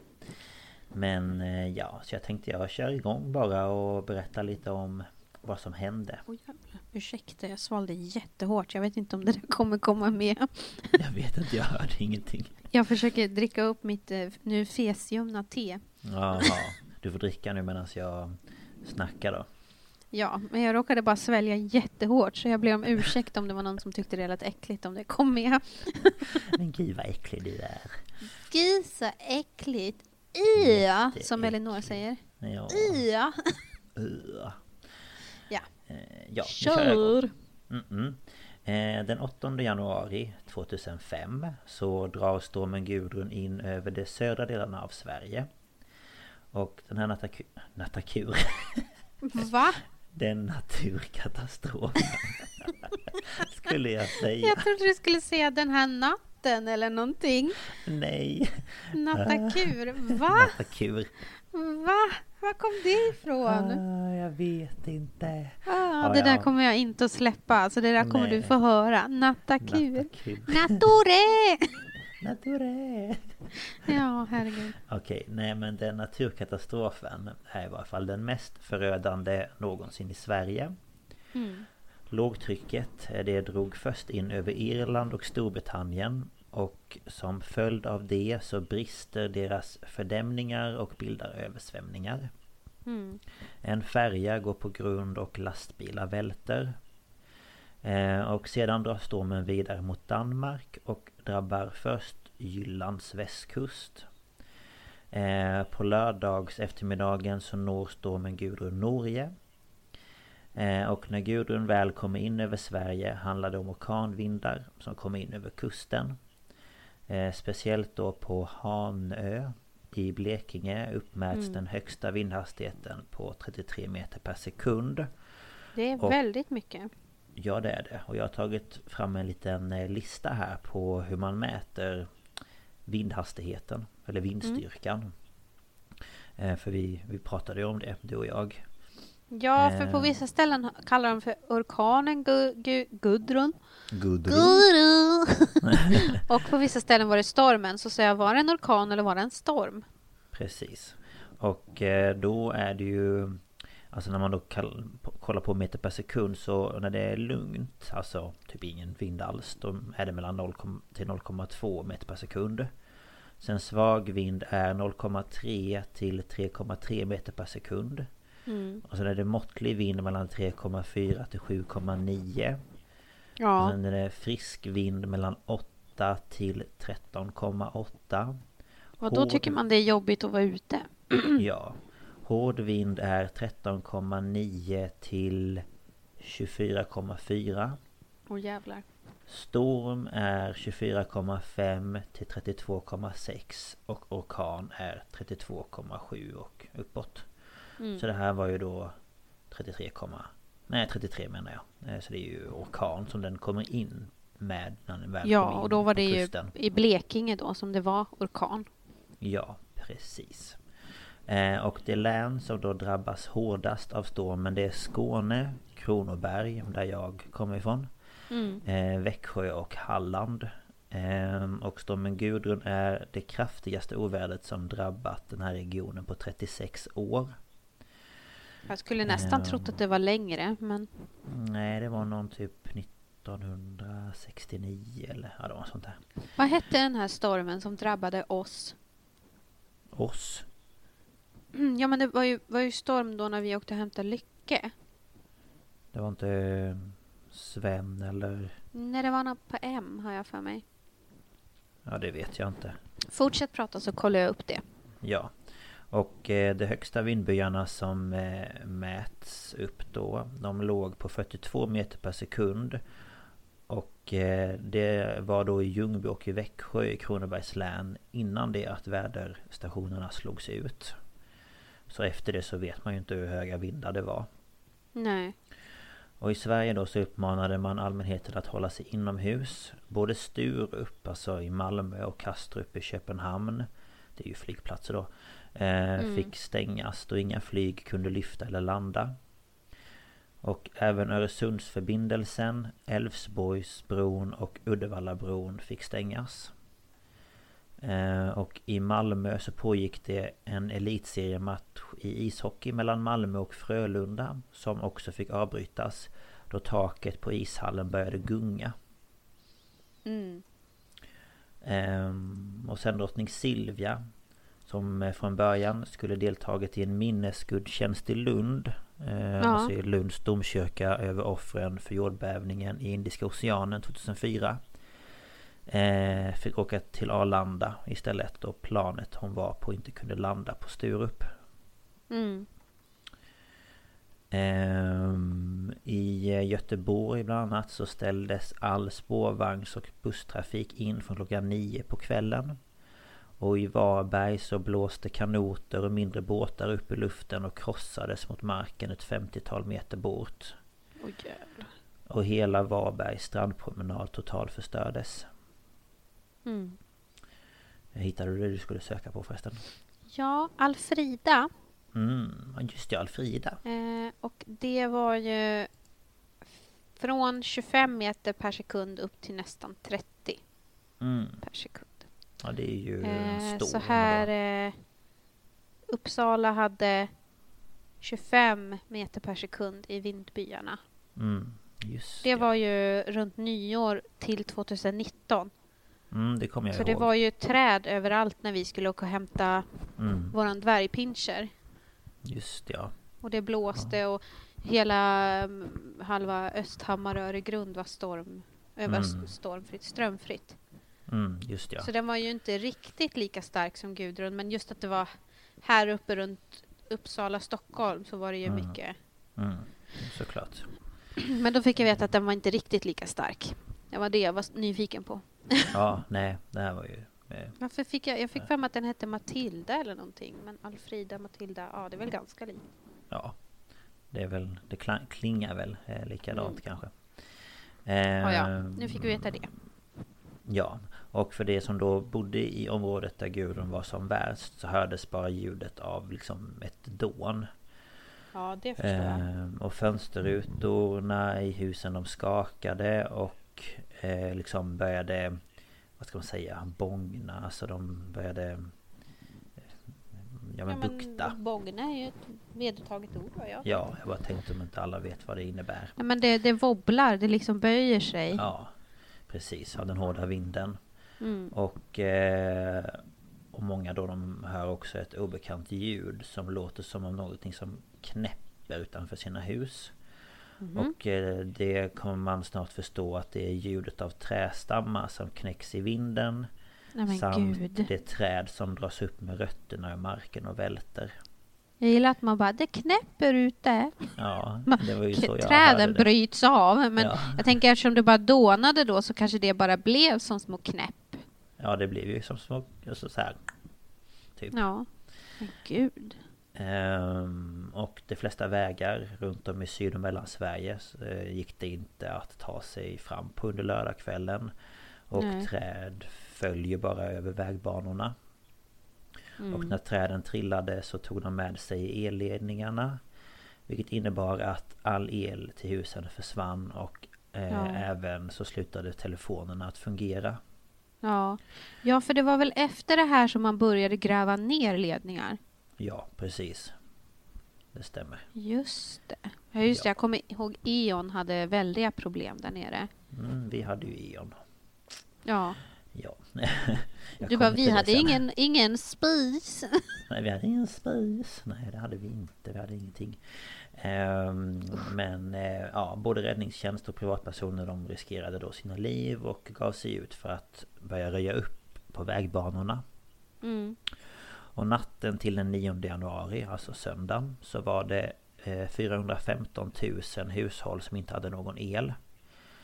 Men eh, ja, så jag tänkte jag kör igång bara och berätta lite om vad som hände. Jävlar. Ursäkta, jag svalde jättehårt. Jag vet inte om det där kommer komma med. Jag vet inte, jag hörde ingenting. Jag försöker dricka upp mitt eh, nu fesljumna te. Jaha, Du får dricka nu medan jag snackar då. Ja, men jag råkade bara svälja jättehårt så jag ber om ursäkt om det var någon som tyckte det lät äckligt om det kom med. Men gud vad äcklig du är. Gud så äckligt. Ja, som Elinor säger. Ja. Ja. Ja. Eh, ja, nu kör jag igång. Kör! Mm-mm. Eh, Den 8 januari 2005 så drar stormen Gudrun in över de södra delarna av Sverige. Och den här nataku... Natakur... Va? Den naturkatastrofen Skulle jag säga. Jag trodde du skulle säga den här natten eller någonting. Nej. Nattakur. Va? Natakur. Va? Var kom det ifrån? Ah, jag vet inte. Ah, Ja, det där ja. kommer jag inte att släppa. Alltså det där kommer Nej. du få höra. Nattakur. Natakur. Nattore! Nature. Ja, herregud. Okej, nej men den naturkatastrofen är i varje fall den mest förödande någonsin i Sverige. Mm. Lågtrycket eh, det drog först in över Irland och Storbritannien och som följd av det så brister deras fördämningar och bildar översvämningar. Mm. En färja går på grund och lastbilar välter. Eh, och sedan drar stormen vidare mot Danmark och drabbar först Jyllands västkust. Eh, på lördags eftermiddagen så når stormen Gudrun Norge. Eh, och när Gudrun väl kommer in över Sverige handlar det om orkanvindar som kommer in över kusten. Eh, speciellt då på Hanö i Blekinge uppmäts Mm. den högsta vindhastigheten på 33 meter per sekund. Det är Och- väldigt mycket. Ja det är det. Och jag har tagit fram en liten eh, lista här på hur man mäter vindhastigheten. Eller vindstyrkan. Eh, För vi, vi pratade ju om det, du och jag. Ja, för på Eh. vissa ställen kallar de för orkanen Gu- Gu- Gudrun. Gudrun. Gudrun! och på vissa ställen var det stormen. Så säger jag, var det en orkan eller var det en storm? Precis. Och då är det ju... Alltså när man då kollar på meter per sekund så när det är lugnt, alltså typ ingen vind alls, då är det mellan 0 till 0,2 meter per sekund. Sen svag vind är 0,3 till 3,3 meter per sekund. Mm. Och sen är det måttlig vind mellan 3,4 till 7,9. Och Ja. sen är det frisk vind mellan 8 till 13,8. Och då hård- tycker man det är jobbigt att vara ute. Ja. Hård vind är 13,9 till 24,4. Åh jävlar. Storm är 24,5 till 32,6 och orkan är 32,7 och uppåt. Mm. Så det här var ju då 33, nej 33 menar jag. Eh, Så det är ju orkan som den kommer in med när den väl Ja, in och då var det ju kusten. i Blekinge då som det var orkan. Ja, precis. Eh, och det län som då drabbas hårdast av stormen det är Skåne, Kronoberg, där jag kommer ifrån. Mm. Eh, Växjö och Halland. Eh, och stormen Gudrun är det kraftigaste ovädret som drabbat den här regionen på 36 år. Jag skulle nästan Ja. trott att det var längre, men Nej, det var någon typ 1969 eller ja, det var sånt där. vad hette den här stormen som drabbade oss? Oss. Ja, men det var ju, var ju storm då när vi åkte och hämtade Lycke. Det var inte eh, Sven eller... Nej, det var något på M, har jag för mig. Ja, det vet jag inte. Fortsätt prata så kollar jag upp det. Ja. Och eh, de högsta vindbyarna som eh, mäts upp då De låg på 42 meter per sekund Och eh, det var då i Ljungby och i Växjö i Kronobergs län Innan det att väderstationerna slogs ut Så efter det så vet man ju inte hur höga vindar det var. Nej. och i Sverige då så uppmanade man allmänheten att hålla sig inomhus. Både Sturup, alltså i Malmö och Kastrup i Köpenhamn Det är ju flygplatser då eh, Fick stängas då inga flyg kunde lyfta eller landa. Och även Öresundsförbindelsen, Älvsborgsbron och Uddevallabron fick stängas Och i Malmö så pågick det en elitseriematch i ishockey mellan Malmö och Frölunda Som också fick avbrytas Då taket på ishallen började gunga Mm. Ehm, Och sen drottning Silvia Som eh, från början skulle deltagit i en minnesgudstjänst i Lund eh, Ja. Alltså i Lunds domkyrka över offren för jordbävningen i Indiska oceanen 2004 eh, Fick åka till Arlanda istället och planet hon var på inte kunde landa på Sturup Mm. Ehm, I Göteborg bland annat så ställdes all spårvagns och busstrafik in från klockan nio på kvällen. Och i Varberg så blåste kanoter och mindre båtar upp i luften och krossades mot marken ett 50-tal meter bort. Jävlar. Och hela Varbergs strandpromenad totalförstördes. Mm. Hittade du det du skulle söka på förresten? Ja, Alfrida. Mm, just det, Alfrida. Eh, och det var ju från 25 meter per sekund upp till nästan 30 Mm, per sekund. ja det är ju Eh, stor. så här... Eh, Uppsala hade 25 meter per sekund i vindbyarna. Mm, just Det var ju runt nyår till 2019. Mm, det kommer jag Så ihåg. det var ju träd överallt när vi skulle åka och hämta Mm, våran dvärgpinscher. just det, ja. Och det blåste och hela mm, halva Östhammar och Öregrund var storm, Mm. stormfritt, strömfritt. Mm, just ja. Så den var ju inte riktigt lika stark som Gudrun men just att det var här uppe runt Uppsala, Stockholm så var det ju Mm. mycket. Mm, såklart. Men då fick jag veta att den var inte riktigt lika stark. Det var det jag var nyfiken på. Ja, nej, det här var ju... Eh, Varför fick jag, jag fick för mig att den hette Matilda eller någonting. Men Alfrida, Matilda, ja det är väl ganska likt. ja. Det är väl... Det klingar väl eh, likadant Mm. kanske. Ja, ja, Ehm, nu fick vi veta det. Ja, och för det som då bodde i området där Gudrun var som värst så hördes bara ljudet av liksom ett dån. Ja, det förstår jag. Ehm, och fönsterrutorna i husen de skakade och eh, liksom började Vad ska man säga? Bångna, alltså de började eh, Ja men bukta. Bågna är ju ett vedertaget ord vad jag Ja, jag bara tänkte om inte alla vet vad det innebär. Ja, men det, det wobblar, det liksom böjer sig. Ja, precis. Av den hårda vinden. Mm. Och, eh, och många då de hör också ett obekant ljud som låter som om någonting som knäpper utanför sina hus. Mhm. Och eh, det kommer man snart förstå att det är ljudet av trästammar som knäcks i vinden. Nej samt gud. det träd som dras upp med rötterna ur marken och välter. Jag gillar att man bara, det knäpper ute. Ja, det var ju så jag hörde Träden det. bryts av. Men Ja. jag tänker eftersom det bara dånade då så kanske det bara blev som små knäpp. Ja, det blev ju som små... Alltså så här, typ. Ja. Men gud. Ehm, och de flesta vägar runt om i Syd och Mellansverige eh, gick det inte att ta sig fram på under lördagskvällen. Och Nej. träd föll ju bara över vägbanorna. Mm. Och när träden trillade så tog de med sig elledningarna. Vilket innebar att all el till husen försvann och eh, Ja. även så slutade telefonerna att fungera. Ja. ja, för det var väl efter det här som man började gräva ner ledningar? Ja, precis. Det stämmer. Just det. Ja, just det. Ja. Jag kommer ihåg E.ON hade väldiga problem där nere. Mm, vi hade ju E.ON. Ja. Ja. Du bara, vi det hade sen. ingen, ingen spis. Nej, vi hade ingen spis. Nej, det hade vi inte. Vi hade ingenting. Ehm, men eh, ja, både räddningstjänst och privatpersoner de riskerade då sina liv och gav sig ut för att börja röja upp på vägbanorna. Mm. Och natten till den 9 januari, alltså söndagen, så var det eh, 415 000 hushåll som inte hade någon el.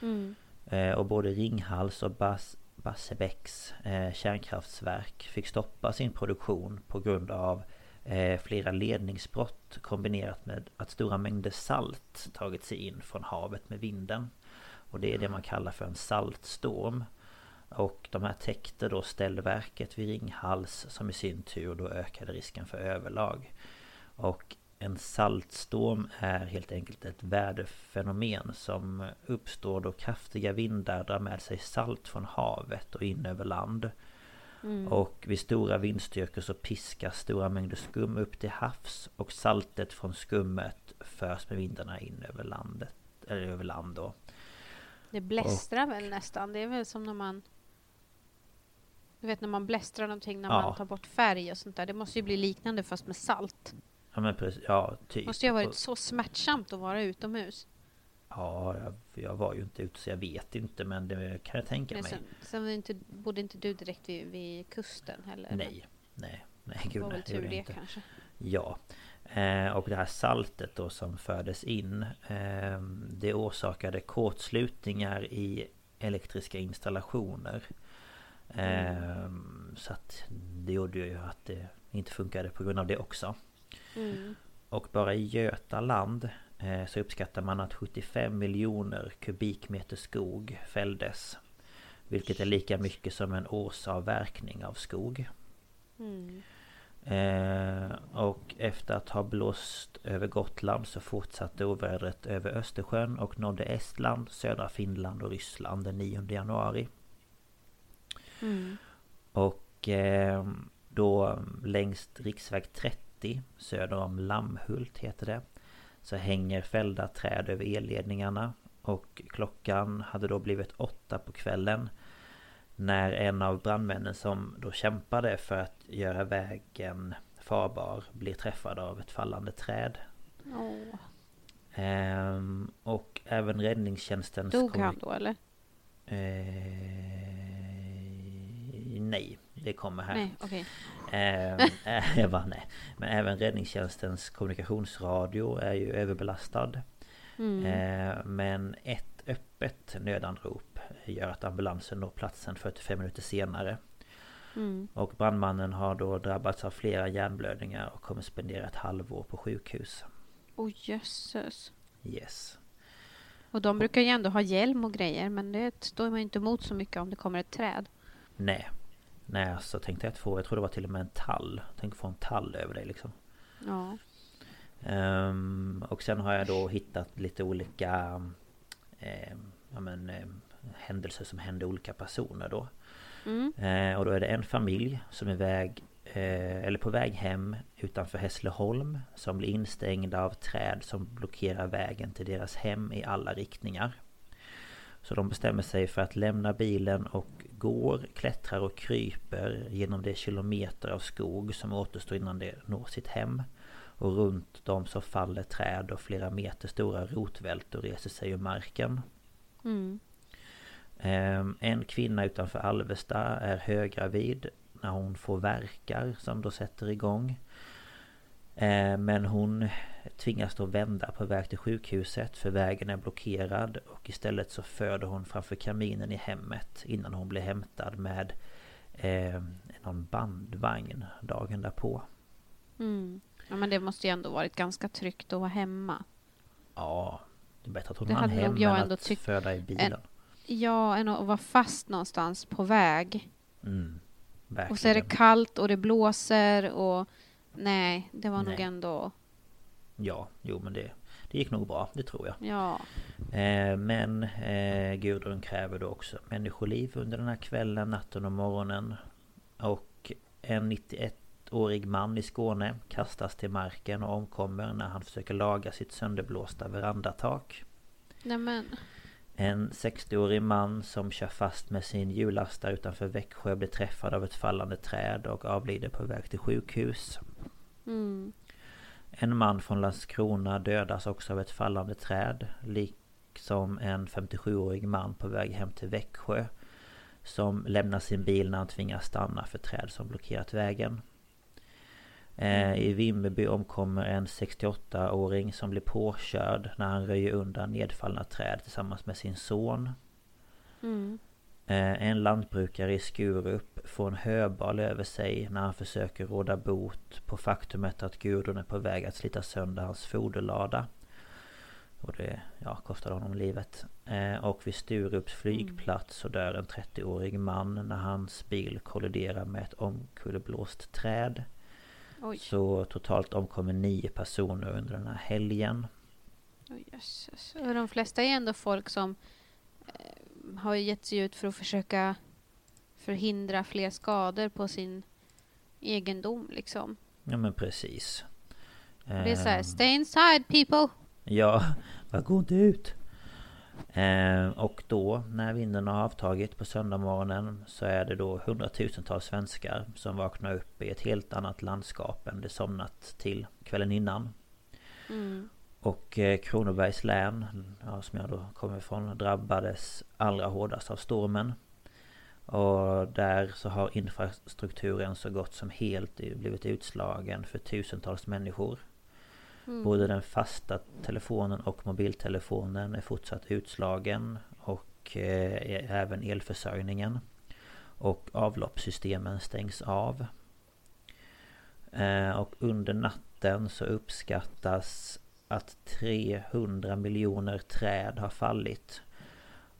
Mm. Eh, och både Ringhals och Bas Barsebäcks eh, kärnkraftverk fick stoppa sin produktion på grund av eh, flera ledningsbrott kombinerat med att stora mängder salt tagit sig in från havet med vinden. Och det är det man kallar för en saltstorm. Och de här täckte då ställverket vid Ringhals som i sin tur då ökade risken för överlag. Och en saltstorm är helt enkelt ett väderfenomen som uppstår då kraftiga vindar drar med sig salt från havet och in över land. Mm. Och vid stora vindstyrkor så piskas stora mängder skum upp till havs och saltet från skummet förs med vindarna in över landet. Eller över land då. Det blästrar väl nästan. Det är väl som när man Du vet när man blästrar någonting när Ja. man tar bort färg och sånt där. Det måste ju bli liknande fast med salt. Ja men precis, ja typ. Måste ju ha varit så smärtsamt att vara utomhus. Ja, jag, jag var ju inte ute så jag vet inte men det kan jag tänka Men mig. sen, inte, bodde inte du direkt vid, vid kusten heller? Nej, nej, nej Det gud var nej. väl tur det inte. kanske. Ja. Eh, och det här saltet då som fördes in eh, Det orsakade kortslutningar i elektriska installationer. Eh, Så att det gjorde ju att det inte funkade på grund av det också. Mm. Och bara i Götaland eh, så uppskattar man att 75 miljoner kubikmeter skog fälldes. Vilket är lika mycket som en årsavverkning av skog. Mm. Eh, och efter att ha blåst över Gotland så fortsatte ovädret över Östersjön och nådde Estland, södra Finland och Ryssland den 9 januari. Mm. Och eh, då längs riksväg 30 söder om Lammhult heter det Så hänger fällda träd över elledningarna Och klockan hade då blivit åtta på kvällen När en av brandmännen som då kämpade för att göra vägen farbar blir träffad av ett fallande träd Åh. Ehm, Och även räddningstjänstens Dog han då eller? Eh, nej, det kommer här. Nej, okej. Ehm, eh, jag bara, nej. Men även räddningstjänstens kommunikationsradio är ju överbelastad. Mm. Eh, men ett öppet nödanrop gör att ambulansen når platsen 45 minuter senare. Mm. Och brandmannen har då drabbats av flera hjärnblödningar och kommer spendera ett halvår på sjukhus. Åh jösses. Yes. Och de brukar ju ändå ha hjälm och grejer men det står man ju inte emot så mycket om det kommer ett träd. Nej. Så tänkte jag att få, jag tror det var till och med en tall. Tänk få en tall över dig liksom. Ja. Ehm, och sen har jag då hittat lite olika ehm, ja, men, ehm, händelser som hände olika personer då. Mm. Eh, och då är det en familj som är väg, eh, eller på väg hem utanför Hässleholm som blir instängda av träd som blockerar vägen till deras hem i alla riktningar. Så de bestämmer sig för att lämna bilen och går, klättrar och kryper genom de kilometer av skog som återstår innan de når sitt hem. Och runt dem så faller träd och flera meter stora rotvältor reser sig ur marken. Mm. Ehm, En kvinna utanför Alvesta är höggravid när hon får verkar som då sätter igång. Ehm, Men hon tvingas då vända på väg till sjukhuset för vägen är blockerad och istället så föder hon framför kaminen i hemmet innan hon blir hämtad med eh, någon bandvagn dagen därpå. Mm. Ja men det måste ju ändå varit ganska tryggt att vara hemma. Ja, det är bättre att hon hann hem jag än att föda i bilen. Ja, än att vara fast någonstans på väg. Mm. Och så är det kallt och det blåser och nej, det var nog Nej. ändå, Ja, jo men det, det gick nog bra, det tror jag. ja. Eh, Men eh, Gudrun kräver då också människoliv under den här kvällen, natten och morgonen. Och en 91-årig man i Skåne kastas till marken och omkommer när han försöker laga sitt sönderblåsta verandatak. Nej men, En 60-årig man som kör fast med sin hjullastare utanför Växjö blir träffad av ett fallande träd och avlider på väg till sjukhus. mm. En man från Landskrona dödas också av ett fallande träd Liksom en 57-årig man på väg hem till Växjö Som lämnar sin bil när han tvingas stanna för träd som blockerat vägen I Vimmerby omkommer en 68-åring som blir påkörd när han röjer undan nedfallna träd tillsammans med sin son Mm. Eh, En lantbrukare i Skurup får en höbal över sig när han försöker råda bot på faktumet att Gudrun är på väg att slita sönder hans foderlada. Och det ja, kostar honom livet. Eh, Och vid Sturups flygplats så dör en 30-årig man när hans bil kolliderar med ett omkullblåst träd. Oj, Så totalt omkommer nio personer under den här helgen. oj jösses. Och de flesta är ändå folk som eh, har gett sig ut för att försöka förhindra fler skador på sin egendom liksom. Ja men precis. Det är så här, Ehm, stay inside people! Ja, bara gå inte ut. Eh, och då när vinden har avtagit på söndagsmorgonen så är det då hundratusentals svenskar som vaknar upp i ett helt annat landskap än det somnat till kvällen innan. Mm. Och eh, Kronobergs län, ja, som jag då kommer ifrån, drabbades allra hårdast av stormen. Och där så har infrastrukturen så gott som helt blivit utslagen för tusentals människor. Mm. Både den fasta telefonen och mobiltelefonen är fortsatt utslagen och eh, även elförsörjningen. Och avloppssystemen stängs av. Eh, och under natten så uppskattas att 300 miljoner träd har fallit.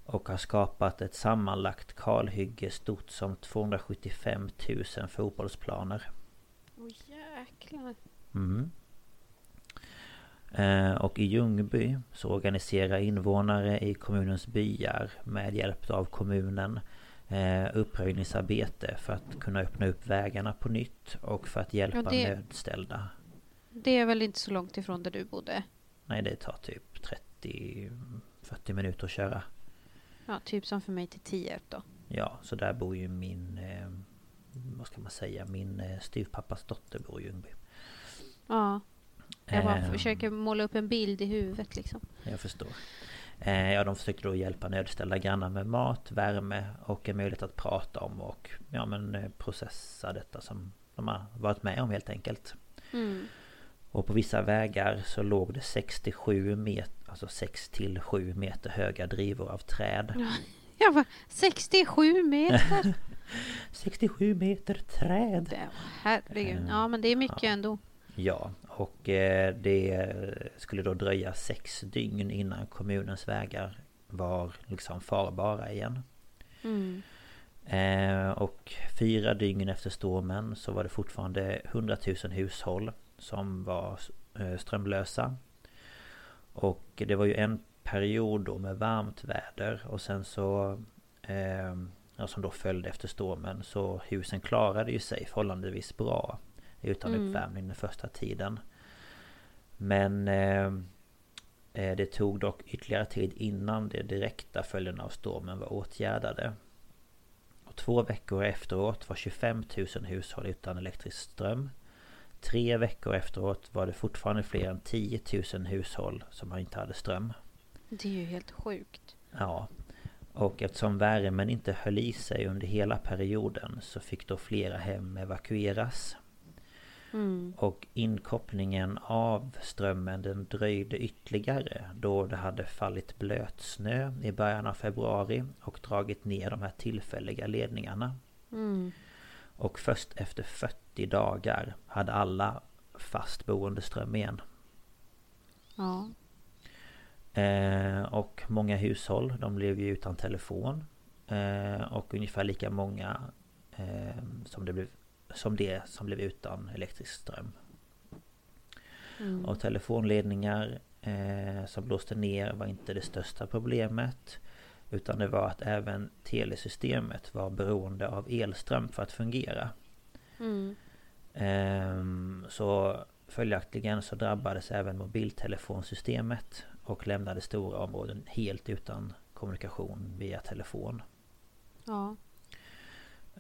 Och har skapat ett sammanlagt kalhygge stort som 275 000 fotbollsplaner. Åh jäklar. Mm. Eh, Och i Ljungby så organiserar invånare i kommunens byar med hjälp av kommunen eh, uppröjningsarbete för att kunna öppna upp vägarna på nytt och för att hjälpa Ja, det- nödställda. Det är väl inte så långt ifrån där du bodde? Nej det tar typ 30-40 minuter att köra. Ja, typ som för mig till Tierp då. Ja, så där bor ju min... Eh, vad ska man säga? Min eh, styvpappas dotter bor i Ljungby. Ja. Jag bara Ehm. försöker måla upp en bild i huvudet liksom. Jag förstår. Eh, ja, de försökte då hjälpa nödställda grannar med mat, värme och en möjlighet att prata om och ja, men, eh, processa detta som de har varit med om helt enkelt. Mm. Och på vissa vägar så låg det 67 meter, alltså 6 till 7 meter höga drivor av träd. Jag bara, 67 meter! 67 meter träd! Herregud. Ehm, Ja men det är mycket ja. ändå. Ja, och eh, det skulle då dröja sex dygn innan kommunens vägar var liksom farbara igen. Mm. Eh, och fyra dygn efter stormen så var det fortfarande 100 000 hushåll som var eh, strömlösa. Och det var ju en period då med varmt väder och sen så eh, Som då följde efter stormen så husen klarade ju sig förhållandevis bra Utan Mm. uppvärmning den första tiden. Men eh, eh, Det tog dock ytterligare tid innan de direkta följderna av stormen var åtgärdade. Och Två veckor efteråt var 25 000 hushåll utan elektrisk ström. Tre veckor efteråt var det fortfarande fler än 10 000 hushåll som inte hade ström. Det är ju helt sjukt. Ja. Och eftersom värmen inte höll i sig under hela perioden så fick då flera hem evakueras Mm. Och inkopplingen av strömmen den dröjde ytterligare då det hade fallit blötsnö i början av februari och dragit ner de här tillfälliga ledningarna. Mm. Och först efter 40 dagar hade alla fast boende ström igen. Ja. Eh, och många hushåll de blev ju utan telefon. Eh, och ungefär lika många eh, som, det blev, som det som blev utan elektrisk ström. Mm. Och telefonledningar eh, som blåste ner var inte det största problemet. Utan det var att även telesystemet var beroende av elström för att fungera. Mm. Ehm, så följaktligen så drabbades även mobiltelefonsystemet och lämnade stora områden helt utan kommunikation via telefon. Ja.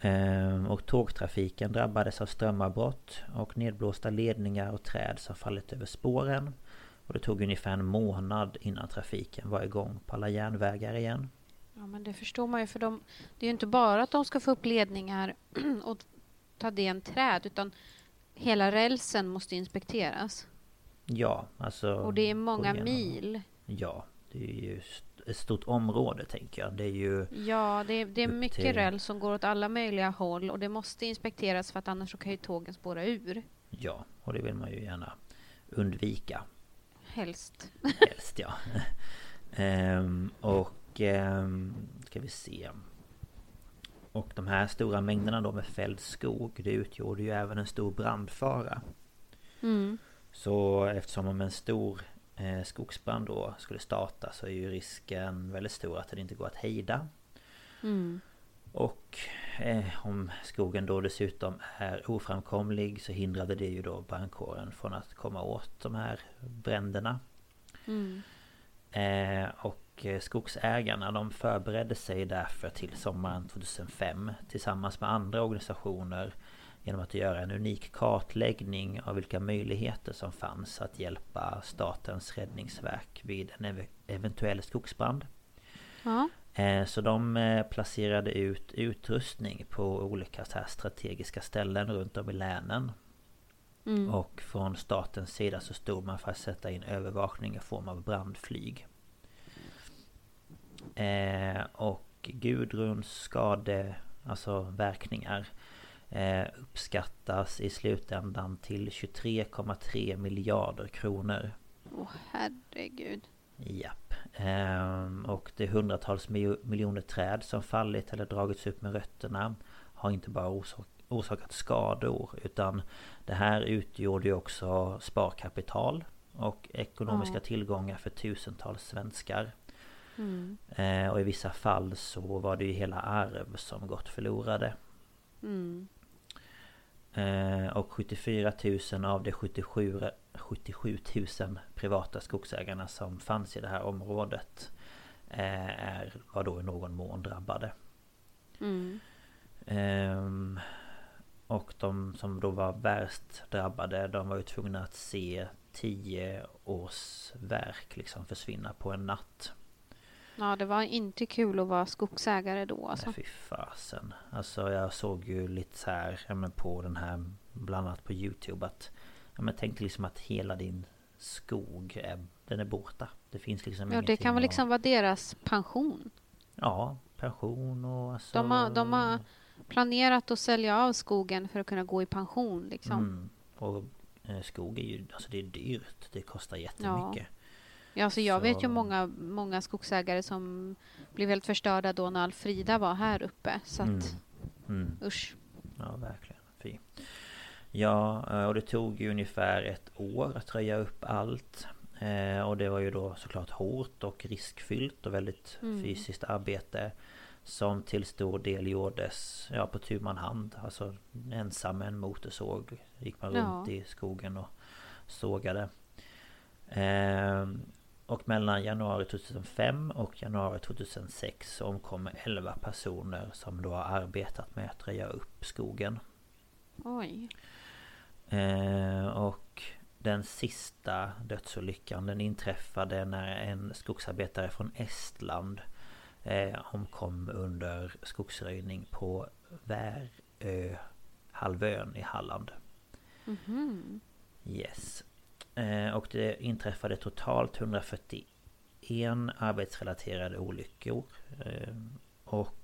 Ehm, Och tågtrafiken drabbades av strömavbrott och nedblåsta ledningar och träd som fallit över spåren. Och det tog ungefär en månad innan trafiken var igång på alla järnvägar igen. Ja men det förstår man ju för de, det är ju inte bara att de ska få upp ledningar och ta den träd utan hela rälsen måste inspekteras. Ja, alltså... Och det är många mil. Ja, det är ju ett stort område tänker jag. Det är ju... Ja, det är, det är mycket till- räls som går åt alla möjliga håll och det måste inspekteras för att annars så kan ju tågen spåra ur. Ja, och det vill man ju gärna undvika. Helst. Helst ja. Ehm, och ehm, ska vi se. Och de här stora mängderna då med fälld skog det utgjorde ju även en stor brandfara. Mm. Så eftersom om en stor skogsbrand då skulle starta så är ju risken väldigt stor att den inte går att hejda. Mm. Och eh, om skogen då dessutom är oframkomlig så hindrade det ju då brandkåren från att komma åt de här bränderna. Mm. Eh, och och eh, skogsägarna de förberedde sig därför till sommaren 2005 tillsammans med andra organisationer genom att göra en unik kartläggning av vilka möjligheter som fanns att hjälpa Statens räddningsverk vid en eventuell skogsbrand. Ja. Eh, så de eh, placerade ut utrustning på olika så strategiska ställen runt om i länen. Mm. Och från statens sida så stod man för att sätta in övervakning i form av brandflyg. Eh, och Gudruns skade, alltså verkningar uppskattas i slutändan till 23,3 miljarder kronor. Åh oh, herregud. Japp. Ehm, och det är hundratals miljoner träd som fallit eller dragits upp med rötterna har inte bara orsak, orsakat skador utan det här utgjorde ju också sparkapital och ekonomiska ja. tillgångar för tusentals svenskar. Mm. Ehm, och i vissa fall så var det ju hela arv som gått förlorade. Mm. Ehm, och 74 000 av de 77 77 000 privata skogsägarna som fanns i det här området eh, är, var då i någon mån drabbade. Mm. Ehm, och de som då var värst drabbade de var ju tvungna att se tio års verk liksom försvinna på en natt. Ja det var inte kul att vara skogsägare då alltså. Nej, fy fasen. Alltså jag såg ju lite så här, ja, men på den här bland annat på Youtube att Ja men tänk liksom att hela din skog är, den är borta. Det finns liksom Ja det kan väl liksom vara deras pension? Ja, pension och alltså... De har, de har planerat att sälja av skogen för att kunna gå i pension liksom. Mm. Och eh, skog är ju, alltså det är dyrt. Det kostar jättemycket. Ja. Ja, alltså jag Så... vet ju många, många skogsägare som blev helt förstörda då när Alfrida var här uppe. Så att, mm. Mm. usch. Ja, verkligen. Fy. Ja, eh, och det tog ju ungefär ett år att röja upp allt. Eh, och det var ju då såklart hårt och riskfyllt och väldigt mm. fysiskt arbete. Som till stor del gjordes ja, på tu man hand. Alltså ensam med en motorsåg gick man ja. runt i skogen och sågade. Eh, och mellan januari 2005 och januari 2006 omkom 11 personer som då har arbetat med att röja upp skogen. Oj. Eh, och den sista dödsolyckan den inträffade när en skogsarbetare från Estland eh, omkom under skogsröjning på Värö halvön i Halland. Mm -hmm. Yes. Eh, och det inträffade totalt 141 arbetsrelaterade olyckor. Eh, och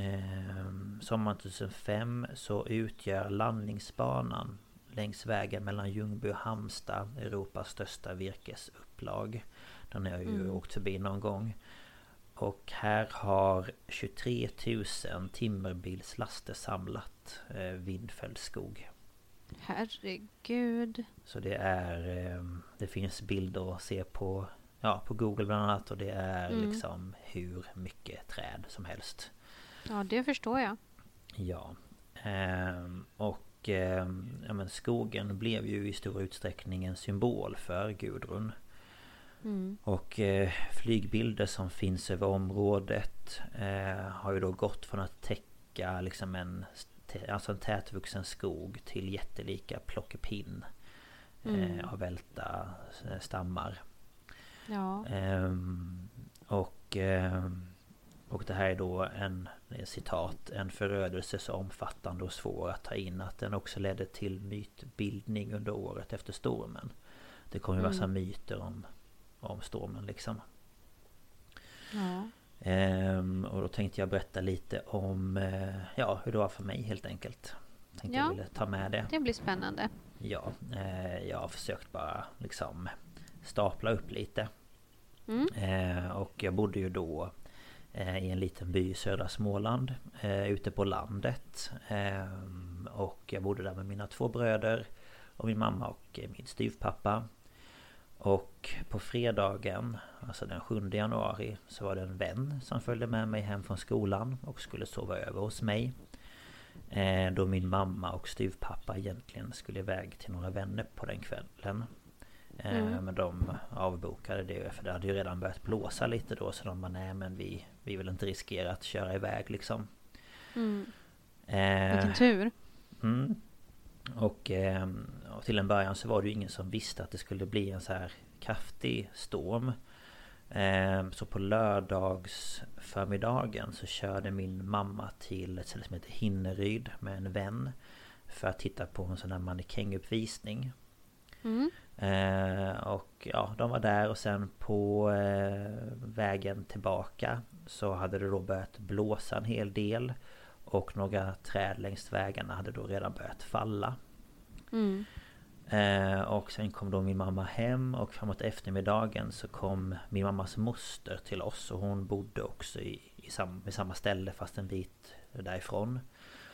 Eh, sommaren 2005 så utgör landningsbanan längs vägen mellan Ljungby och Halmstad Europas största virkesupplag. Den har jag ju mm. åkt förbi någon gång. Och här har 23 000 timmerbilslaster samlat eh, vindfälld skog. Herregud. Så det är... Eh, det finns bilder att se på Ja, på Google bland annat och det är mm. liksom hur mycket träd som helst. Ja, det förstår jag. Ja. Ehm, och ehm, ja, men skogen blev ju i stor utsträckning en symbol för Gudrun. Mm. Och eh, flygbilder som finns över området eh, har ju då gått från att täcka liksom en, alltså en tätvuxen skog till jättelika plockepinn mm. eh, av välta eh, stammar. Ja. Ehm, och ehm, och det här är då en, citat, en förödelse så omfattande och svår att ta in att den också ledde till mytbildning under året efter stormen. Det kom ju massa mm. myter om, om stormen liksom. Ja. Ehm, och då tänkte jag berätta lite om eh, ja, hur det var för mig helt enkelt. Tänkte ja, jag ville ta med det. Det blir spännande. Ja, eh, jag har försökt bara liksom stapla upp lite. Mm. Eh, och jag bodde ju då Eh, i en liten by i södra Småland eh, ute på landet. Ehm, och jag bodde där med mina två bröder och min mamma och min styvpappa. Och på fredagen, alltså den 7 januari, så var det en vän som följde med mig hem från skolan och skulle sova över hos mig. Eh, då min mamma och styvpappa egentligen skulle iväg till några vänner på den kvällen. Mm. Men de avbokade det för det hade ju redan börjat blåsa lite då så de bara nej men vi, vi vill inte riskera att köra iväg liksom. Mm. Eh, Vilken tur! Mm. Och, och, till en början så var det ju ingen som visste att det skulle bli en så här kraftig storm. Eh, så på lördags förmiddagen så körde min mamma till ett ställe som heter Hinneryd med en vän. För att titta på en sån här mannekänguppvisning. Mm. Eh, och ja, de var där och sen på eh, vägen tillbaka så hade det då börjat blåsa en hel del. Och några träd längs vägarna hade då redan börjat falla. Mm. Eh, och sen kom då min mamma hem och framåt eftermiddagen så kom min mammas moster till oss och hon bodde också i, i sam, i samma ställe fast en bit därifrån.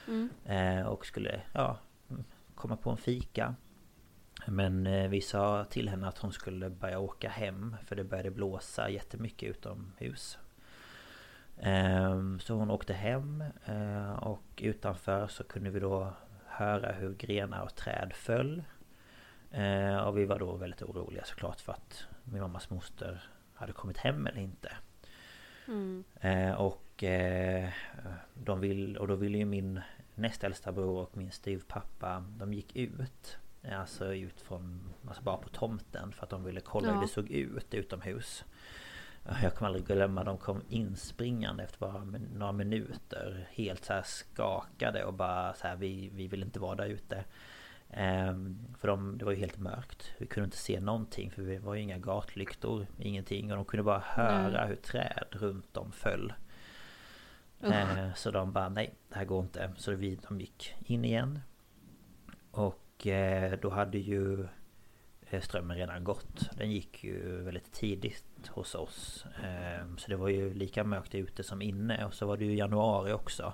Mm. Eh, och skulle ja, komma på en fika. Men eh, vi sa till henne att hon skulle börja åka hem för det började blåsa jättemycket utomhus. Ehm, så hon åkte hem eh, och utanför så kunde vi då höra hur grenar och träd föll. Eh, och vi var då väldigt oroliga såklart för att min mammas moster hade kommit hem eller inte. Mm. Och de vill, och då ville ju min näst äldsta bror och min styvpappa De gick ut Alltså ut från Alltså bara på tomten för att de ville kolla ja. hur det såg ut utomhus jag kommer aldrig glömma, de kom inspringande efter bara några minuter Helt så skakade och bara så här, vi, vi vill inte vara där ute. Ehm, För de, det var ju helt mörkt. Vi kunde inte se någonting för det var ju inga gatlyktor Ingenting och de kunde bara höra mm. hur träd runt om föll. Uh. Så de bara nej, det här går inte. Så vi, de gick in igen. Och eh, då hade ju eh, strömmen redan gått. Den gick ju väldigt tidigt hos oss. Ehm, så det var ju lika mörkt ute som inne och så var det ju januari också.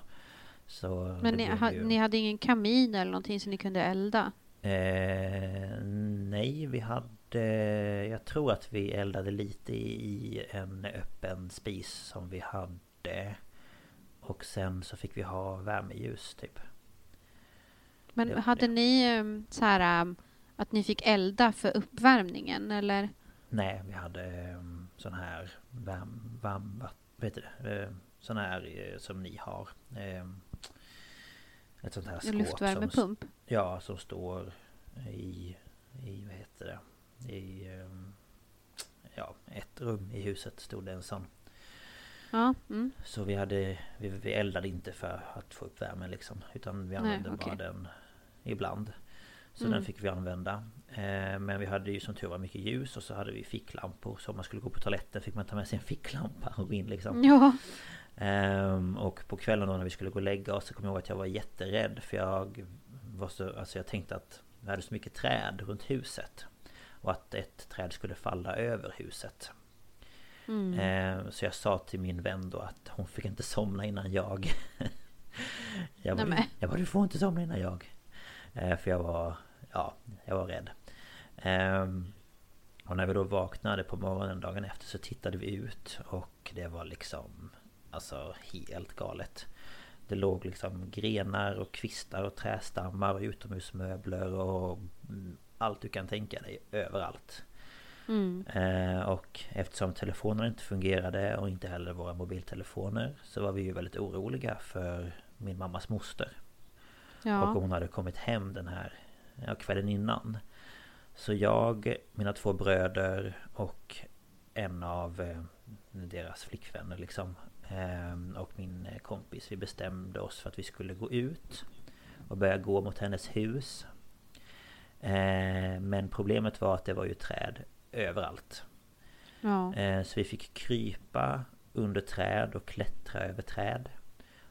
Så Men ni, ha, ju... ni hade ingen kamin eller någonting som ni kunde elda? Eh, nej, vi hade... Jag tror att vi eldade lite i en öppen spis som vi hade. Och sen så fick vi ha värmeljus typ. Men hade det. ni ehm, så här ehm, att ni fick elda för uppvärmningen eller? Nej, vi hade sån här varm, varm vad heter det? Eh, sån här eh, som ni har. Eh, ett sånt här skåp. Luftvärmepump? Som, ja, som står i, i, vad heter det? I, ja, ett rum i huset stod det en sån. Ja, mm. Så vi hade, vi, vi eldade inte för att få upp värmen liksom. Utan vi använde Nej, okay. bara den ibland. Så mm. den fick vi använda. Eh, men vi hade ju som tur var mycket ljus och så hade vi ficklampor. Så om man skulle gå på toaletten fick man ta med sig en ficklampa och gå in liksom. Ja. Ehm, och på kvällen då när vi skulle gå och lägga oss så kom jag ihåg att jag var jätterädd. För jag var så, alltså jag tänkte att vi hade så mycket träd runt huset. Och att ett träd skulle falla över huset. Mm. Ehm, så jag sa till min vän då att hon fick inte somna innan jag. jag, bara, jag bara, du får inte somna innan jag. Ehm, för jag var, ja, jag var rädd. Ehm, och när vi då vaknade på morgonen dagen efter så tittade vi ut och det var liksom Alltså helt galet Det låg liksom grenar och kvistar och trästammar och utomhusmöbler och Allt du kan tänka dig överallt mm. eh, Och eftersom telefonerna inte fungerade och inte heller våra mobiltelefoner Så var vi ju väldigt oroliga för min mammas moster ja. Och hon hade kommit hem den här ja, kvällen innan så jag, mina två bröder och en av eh, deras flickvänner liksom eh, Och min kompis, vi bestämde oss för att vi skulle gå ut Och börja gå mot hennes hus eh, Men problemet var att det var ju träd överallt ja. Så vi fick krypa under träd och klättra över träd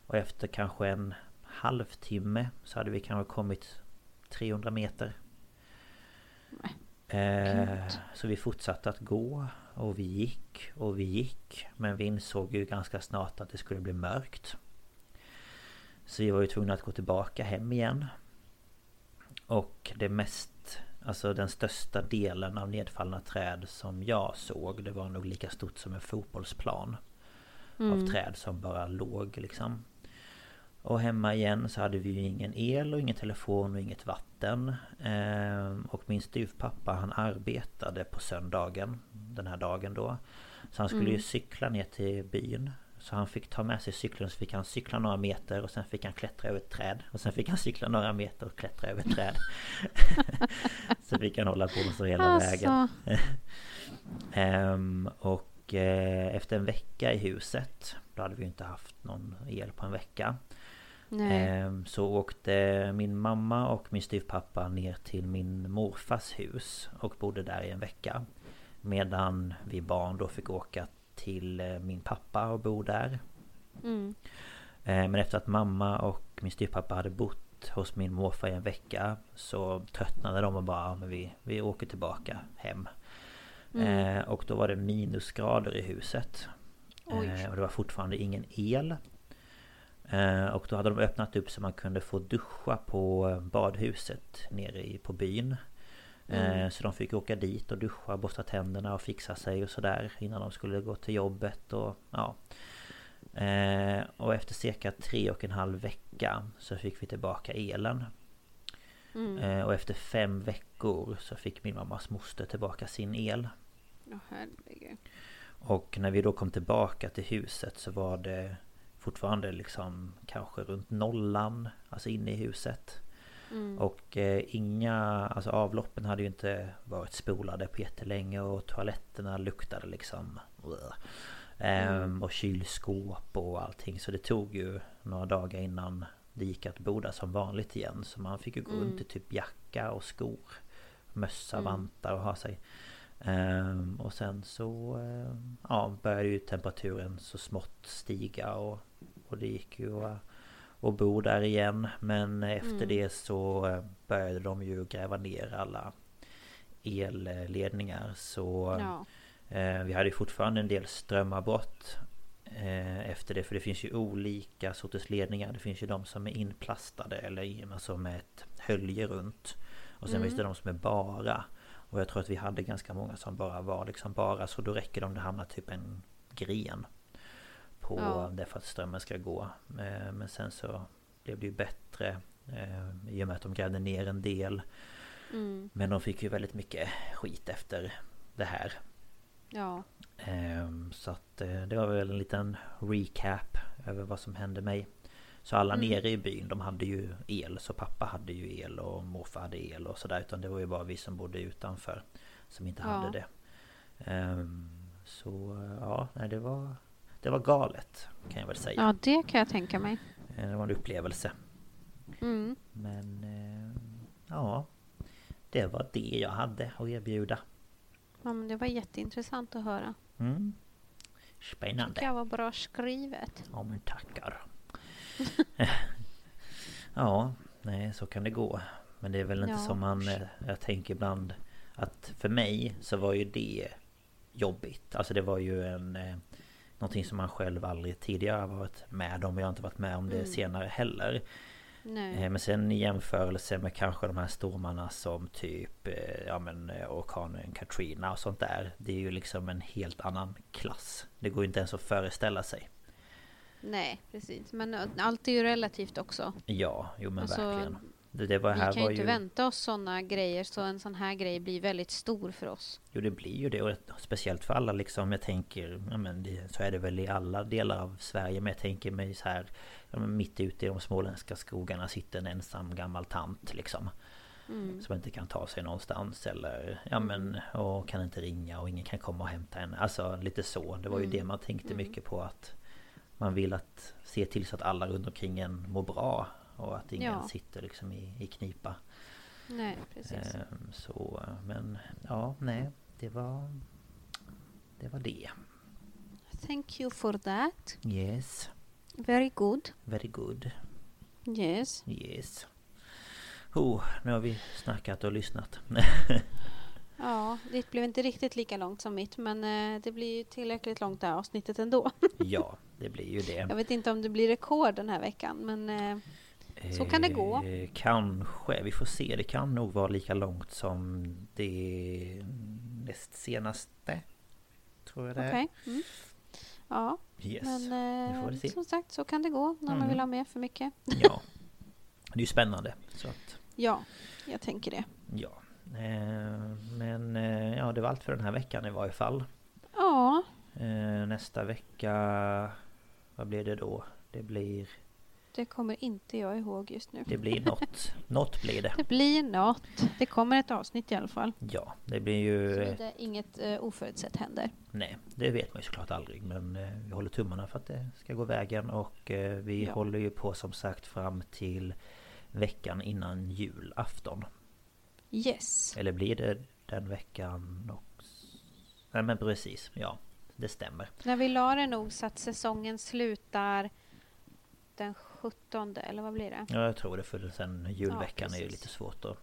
Och efter kanske en halvtimme så hade vi kanske kommit 300 meter. Eh, så vi fortsatte att gå och vi gick och vi gick. Men vi insåg ju ganska snart att det skulle bli mörkt. Så vi var ju tvungna att gå tillbaka hem igen. Och det mest Alltså den största delen av nedfallna träd som jag såg Det var nog lika stort som en fotbollsplan. Mm. Av träd som bara låg liksom Och hemma igen så hade vi ju ingen el och ingen telefon och inget vatten. Ehm, och min styvpappa han arbetade på söndagen den här dagen då. Så han skulle ju cykla ner till byn. Så han fick ta med sig cykeln så fick han cykla några meter och sen fick han klättra över ett träd. Och sen fick han cykla några meter och klättra över ett träd. så fick han hålla på så hela Alltså. vägen. Ehm, och eh, efter en vecka i huset Då hade vi inte haft någon el på en vecka Nej. Ehm, Så åkte min mamma och min styvpappa ner till min morfars hus Och bodde där i en vecka Medan vi barn då fick åka till eh, min pappa och bo där Mm. Eh, Men efter att mamma och min styvpappa hade bott hos min morfar i en vecka Så tröttnade de och bara, "Ja, men vi, vi åker tillbaka hem eh, Och då var det minusgrader i huset Oj. Och det var fortfarande ingen el Och då hade de öppnat upp så man kunde få duscha på eh, badhuset nere i, på byn Eh, Så de fick åka dit och duscha, borsta tänderna och fixa sig och sådär innan de skulle gå till jobbet och ja Eh, och efter cirka tre och en halv vecka så fick vi tillbaka elen. Eh, och efter fem veckor så fick min mammas moster tillbaka sin el. Herregud. Och när vi då kom tillbaka till huset så var det fortfarande liksom kanske runt nollan, alltså inne i huset. Och eh, inga, alltså avloppen hade ju inte varit spolade på jättelänge och toaletterna luktade liksom. Ehm, Och kylskåp och allting. Så det tog ju några dagar innan det gick att bo där som vanligt igen. Så man fick ju gå runt i typ jacka och skor Mössa, vantar och ha sig Ehm, Och sen så ehm, ja, började ju temperaturen så smått stiga och, och det gick ju att och bo där igen. Men efter det så eh, började de ju gräva ner alla elledningar. Så Ja. eh, Vi hade ju fortfarande en del strömavbrott Efter det. För det finns ju olika sorters ledningar. Det finns ju de som är inplastade eller alltså med ett hölje runt. Och sen finns det de som är bara Och jag tror att vi hade ganska många som bara var liksom bara Så då räcker det om det hamnar typ en gren på Ja. det för att strömmen ska gå. Eh, Men sen så blev det ju bättre eh, i och med att de grävde ner en del. Mm. Men de fick ju väldigt mycket skit efter det här. Ja. Ehm, Så att eh, det var väl en liten recap över vad som hände mig. Så alla nere i byn de hade ju el. Så pappa hade ju el och morfar hade el och sådär. Utan det var ju bara vi som bodde utanför. Som inte Ja. hade det. Ehm, Så ja, nej det var... Det var galet kan jag väl säga. ja, det kan jag tänka mig. Eh, Det var en upplevelse. Mm. Men eh, ja, det var det jag hade att erbjuda. Ja, men det var jätteintressant att höra. Mm. Spännande. jag var bra skrivet. Ja men tackar. ja, nej så kan det gå. Men det är väl inte Ja. som man... eh, Jag tänker ibland att för mig så var ju det jobbigt. Alltså det var ju en... eh, Någonting som man själv aldrig tidigare varit med om. Jag har inte varit med om det senare heller. Nej. Eh, Men sen i jämförelse med kanske de här stormarna som typ Ja men orkanen Katrina och sånt där Det är ju liksom en helt annan klass Det går ju inte ens att föreställa sig Nej, precis. Men allt är ju relativt också. Ja, jo men Alltså, verkligen. Det, det var Vi kan ju inte ju vänta oss sådana grejer så en sån här grej blir väldigt stor för oss. Jo det blir ju det och speciellt för alla liksom Jag tänker ja, men det, Så är det väl i alla delar av Sverige Men jag tänker mig så här ja, Mitt ute i de småländska skogarna sitter en ensam gammal tant liksom Som inte kan ta sig någonstans eller Ja men och kan inte ringa och ingen kan komma och hämta henne. Alltså lite så. Det var ju det man tänkte mycket på att Man vill att se till så att alla runt omkring en mår bra Och att ingen Ja. sitter liksom i, i knipa Nej, precis. Ehm, Så men ja nej Det var Det var det Thank you for that. Yes Very good. Very good Yes. Yes Oh, nu har vi snackat och lyssnat Ja, ditt blev inte riktigt lika långt som mitt men eh, det blir ju tillräckligt långt det här avsnittet ändå. Ja, det blir ju det Jag vet inte om det blir rekord den här veckan men eh, Så kan det gå. Eh, Kanske, vi får se. Det kan nog vara lika långt som det näst senaste Tror jag det okej. Mm. Ja, Yes. men eh, som sagt så kan det gå när man Mm. vill ha med för mycket. Ja. Det är ju spännande. Så att, Ja, jag tänker det. ja. Eh, Men eh, ja, det var allt för den här veckan i varje fall. Ja, Eh, Nästa vecka... Vad blir det då? Det blir... det kommer inte jag ihåg just nu. Det blir något. något blir det. Det blir något. Det kommer ett avsnitt i alla fall. Ja, det blir ju... Såvida inget eh, oförutsett händer. Nej, det vet man ju såklart aldrig men eh, vi håller tummarna för att det ska gå vägen och eh, vi Ja. håller ju på som sagt fram till veckan innan julafton. Yes. Eller blir det den veckan också? Nej men precis, ja. Det stämmer. När vi la det nog så att säsongen slutar den 17 eller vad blir det? Ja, jag tror det för sen julveckan är ju lite svårt att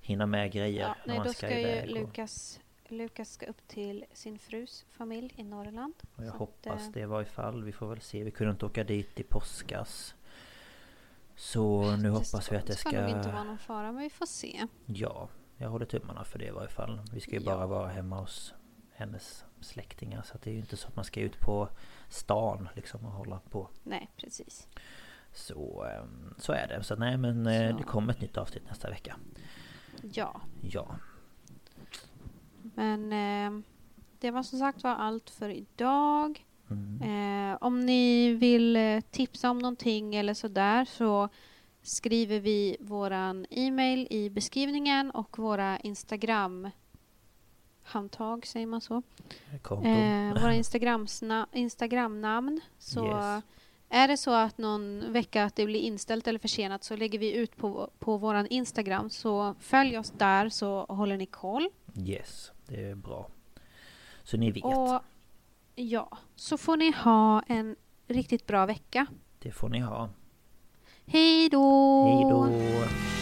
hinna med grejer Ja, nej, då ska ska ju Lukas, Lukas ska upp till sin frus familj i Norrland. Och jag Så att, hoppas eh, det var ifall. Vi får väl se. Vi kunde inte åka dit i påskas. Så nu hoppas vi att det ska ska... nog inte vara någon fara, men vi får se. Ja, jag håller tummarna för det i varje fall. Vi ska ju Ja. bara vara hemma hos hennes släktingar. Så det är ju inte så att man ska ut på stan liksom och hålla på. Nej, precis. Så, ehm, så är det. Så nej men eh, Så. det kommer ett nytt avsnitt nästa vecka. Ja, Ja. men eh, det var som sagt var allt för idag. Mm. Eh, om ni vill eh, tipsa om någonting eller sådär så skriver vi våran e-mail i beskrivningen och våra Instagram handtag, säger man så? Eh, våra Instagramsna- Instagramnamn. Så Yes. är det så att någon vecka att det blir inställt eller försenat så lägger vi ut på, på våran Instagram. Så följ oss där så håller ni koll. Yes, det är bra. Så ni vet. Och ja, så får ni ha en riktigt bra vecka. Det får ni ha. Hej då! Hej då!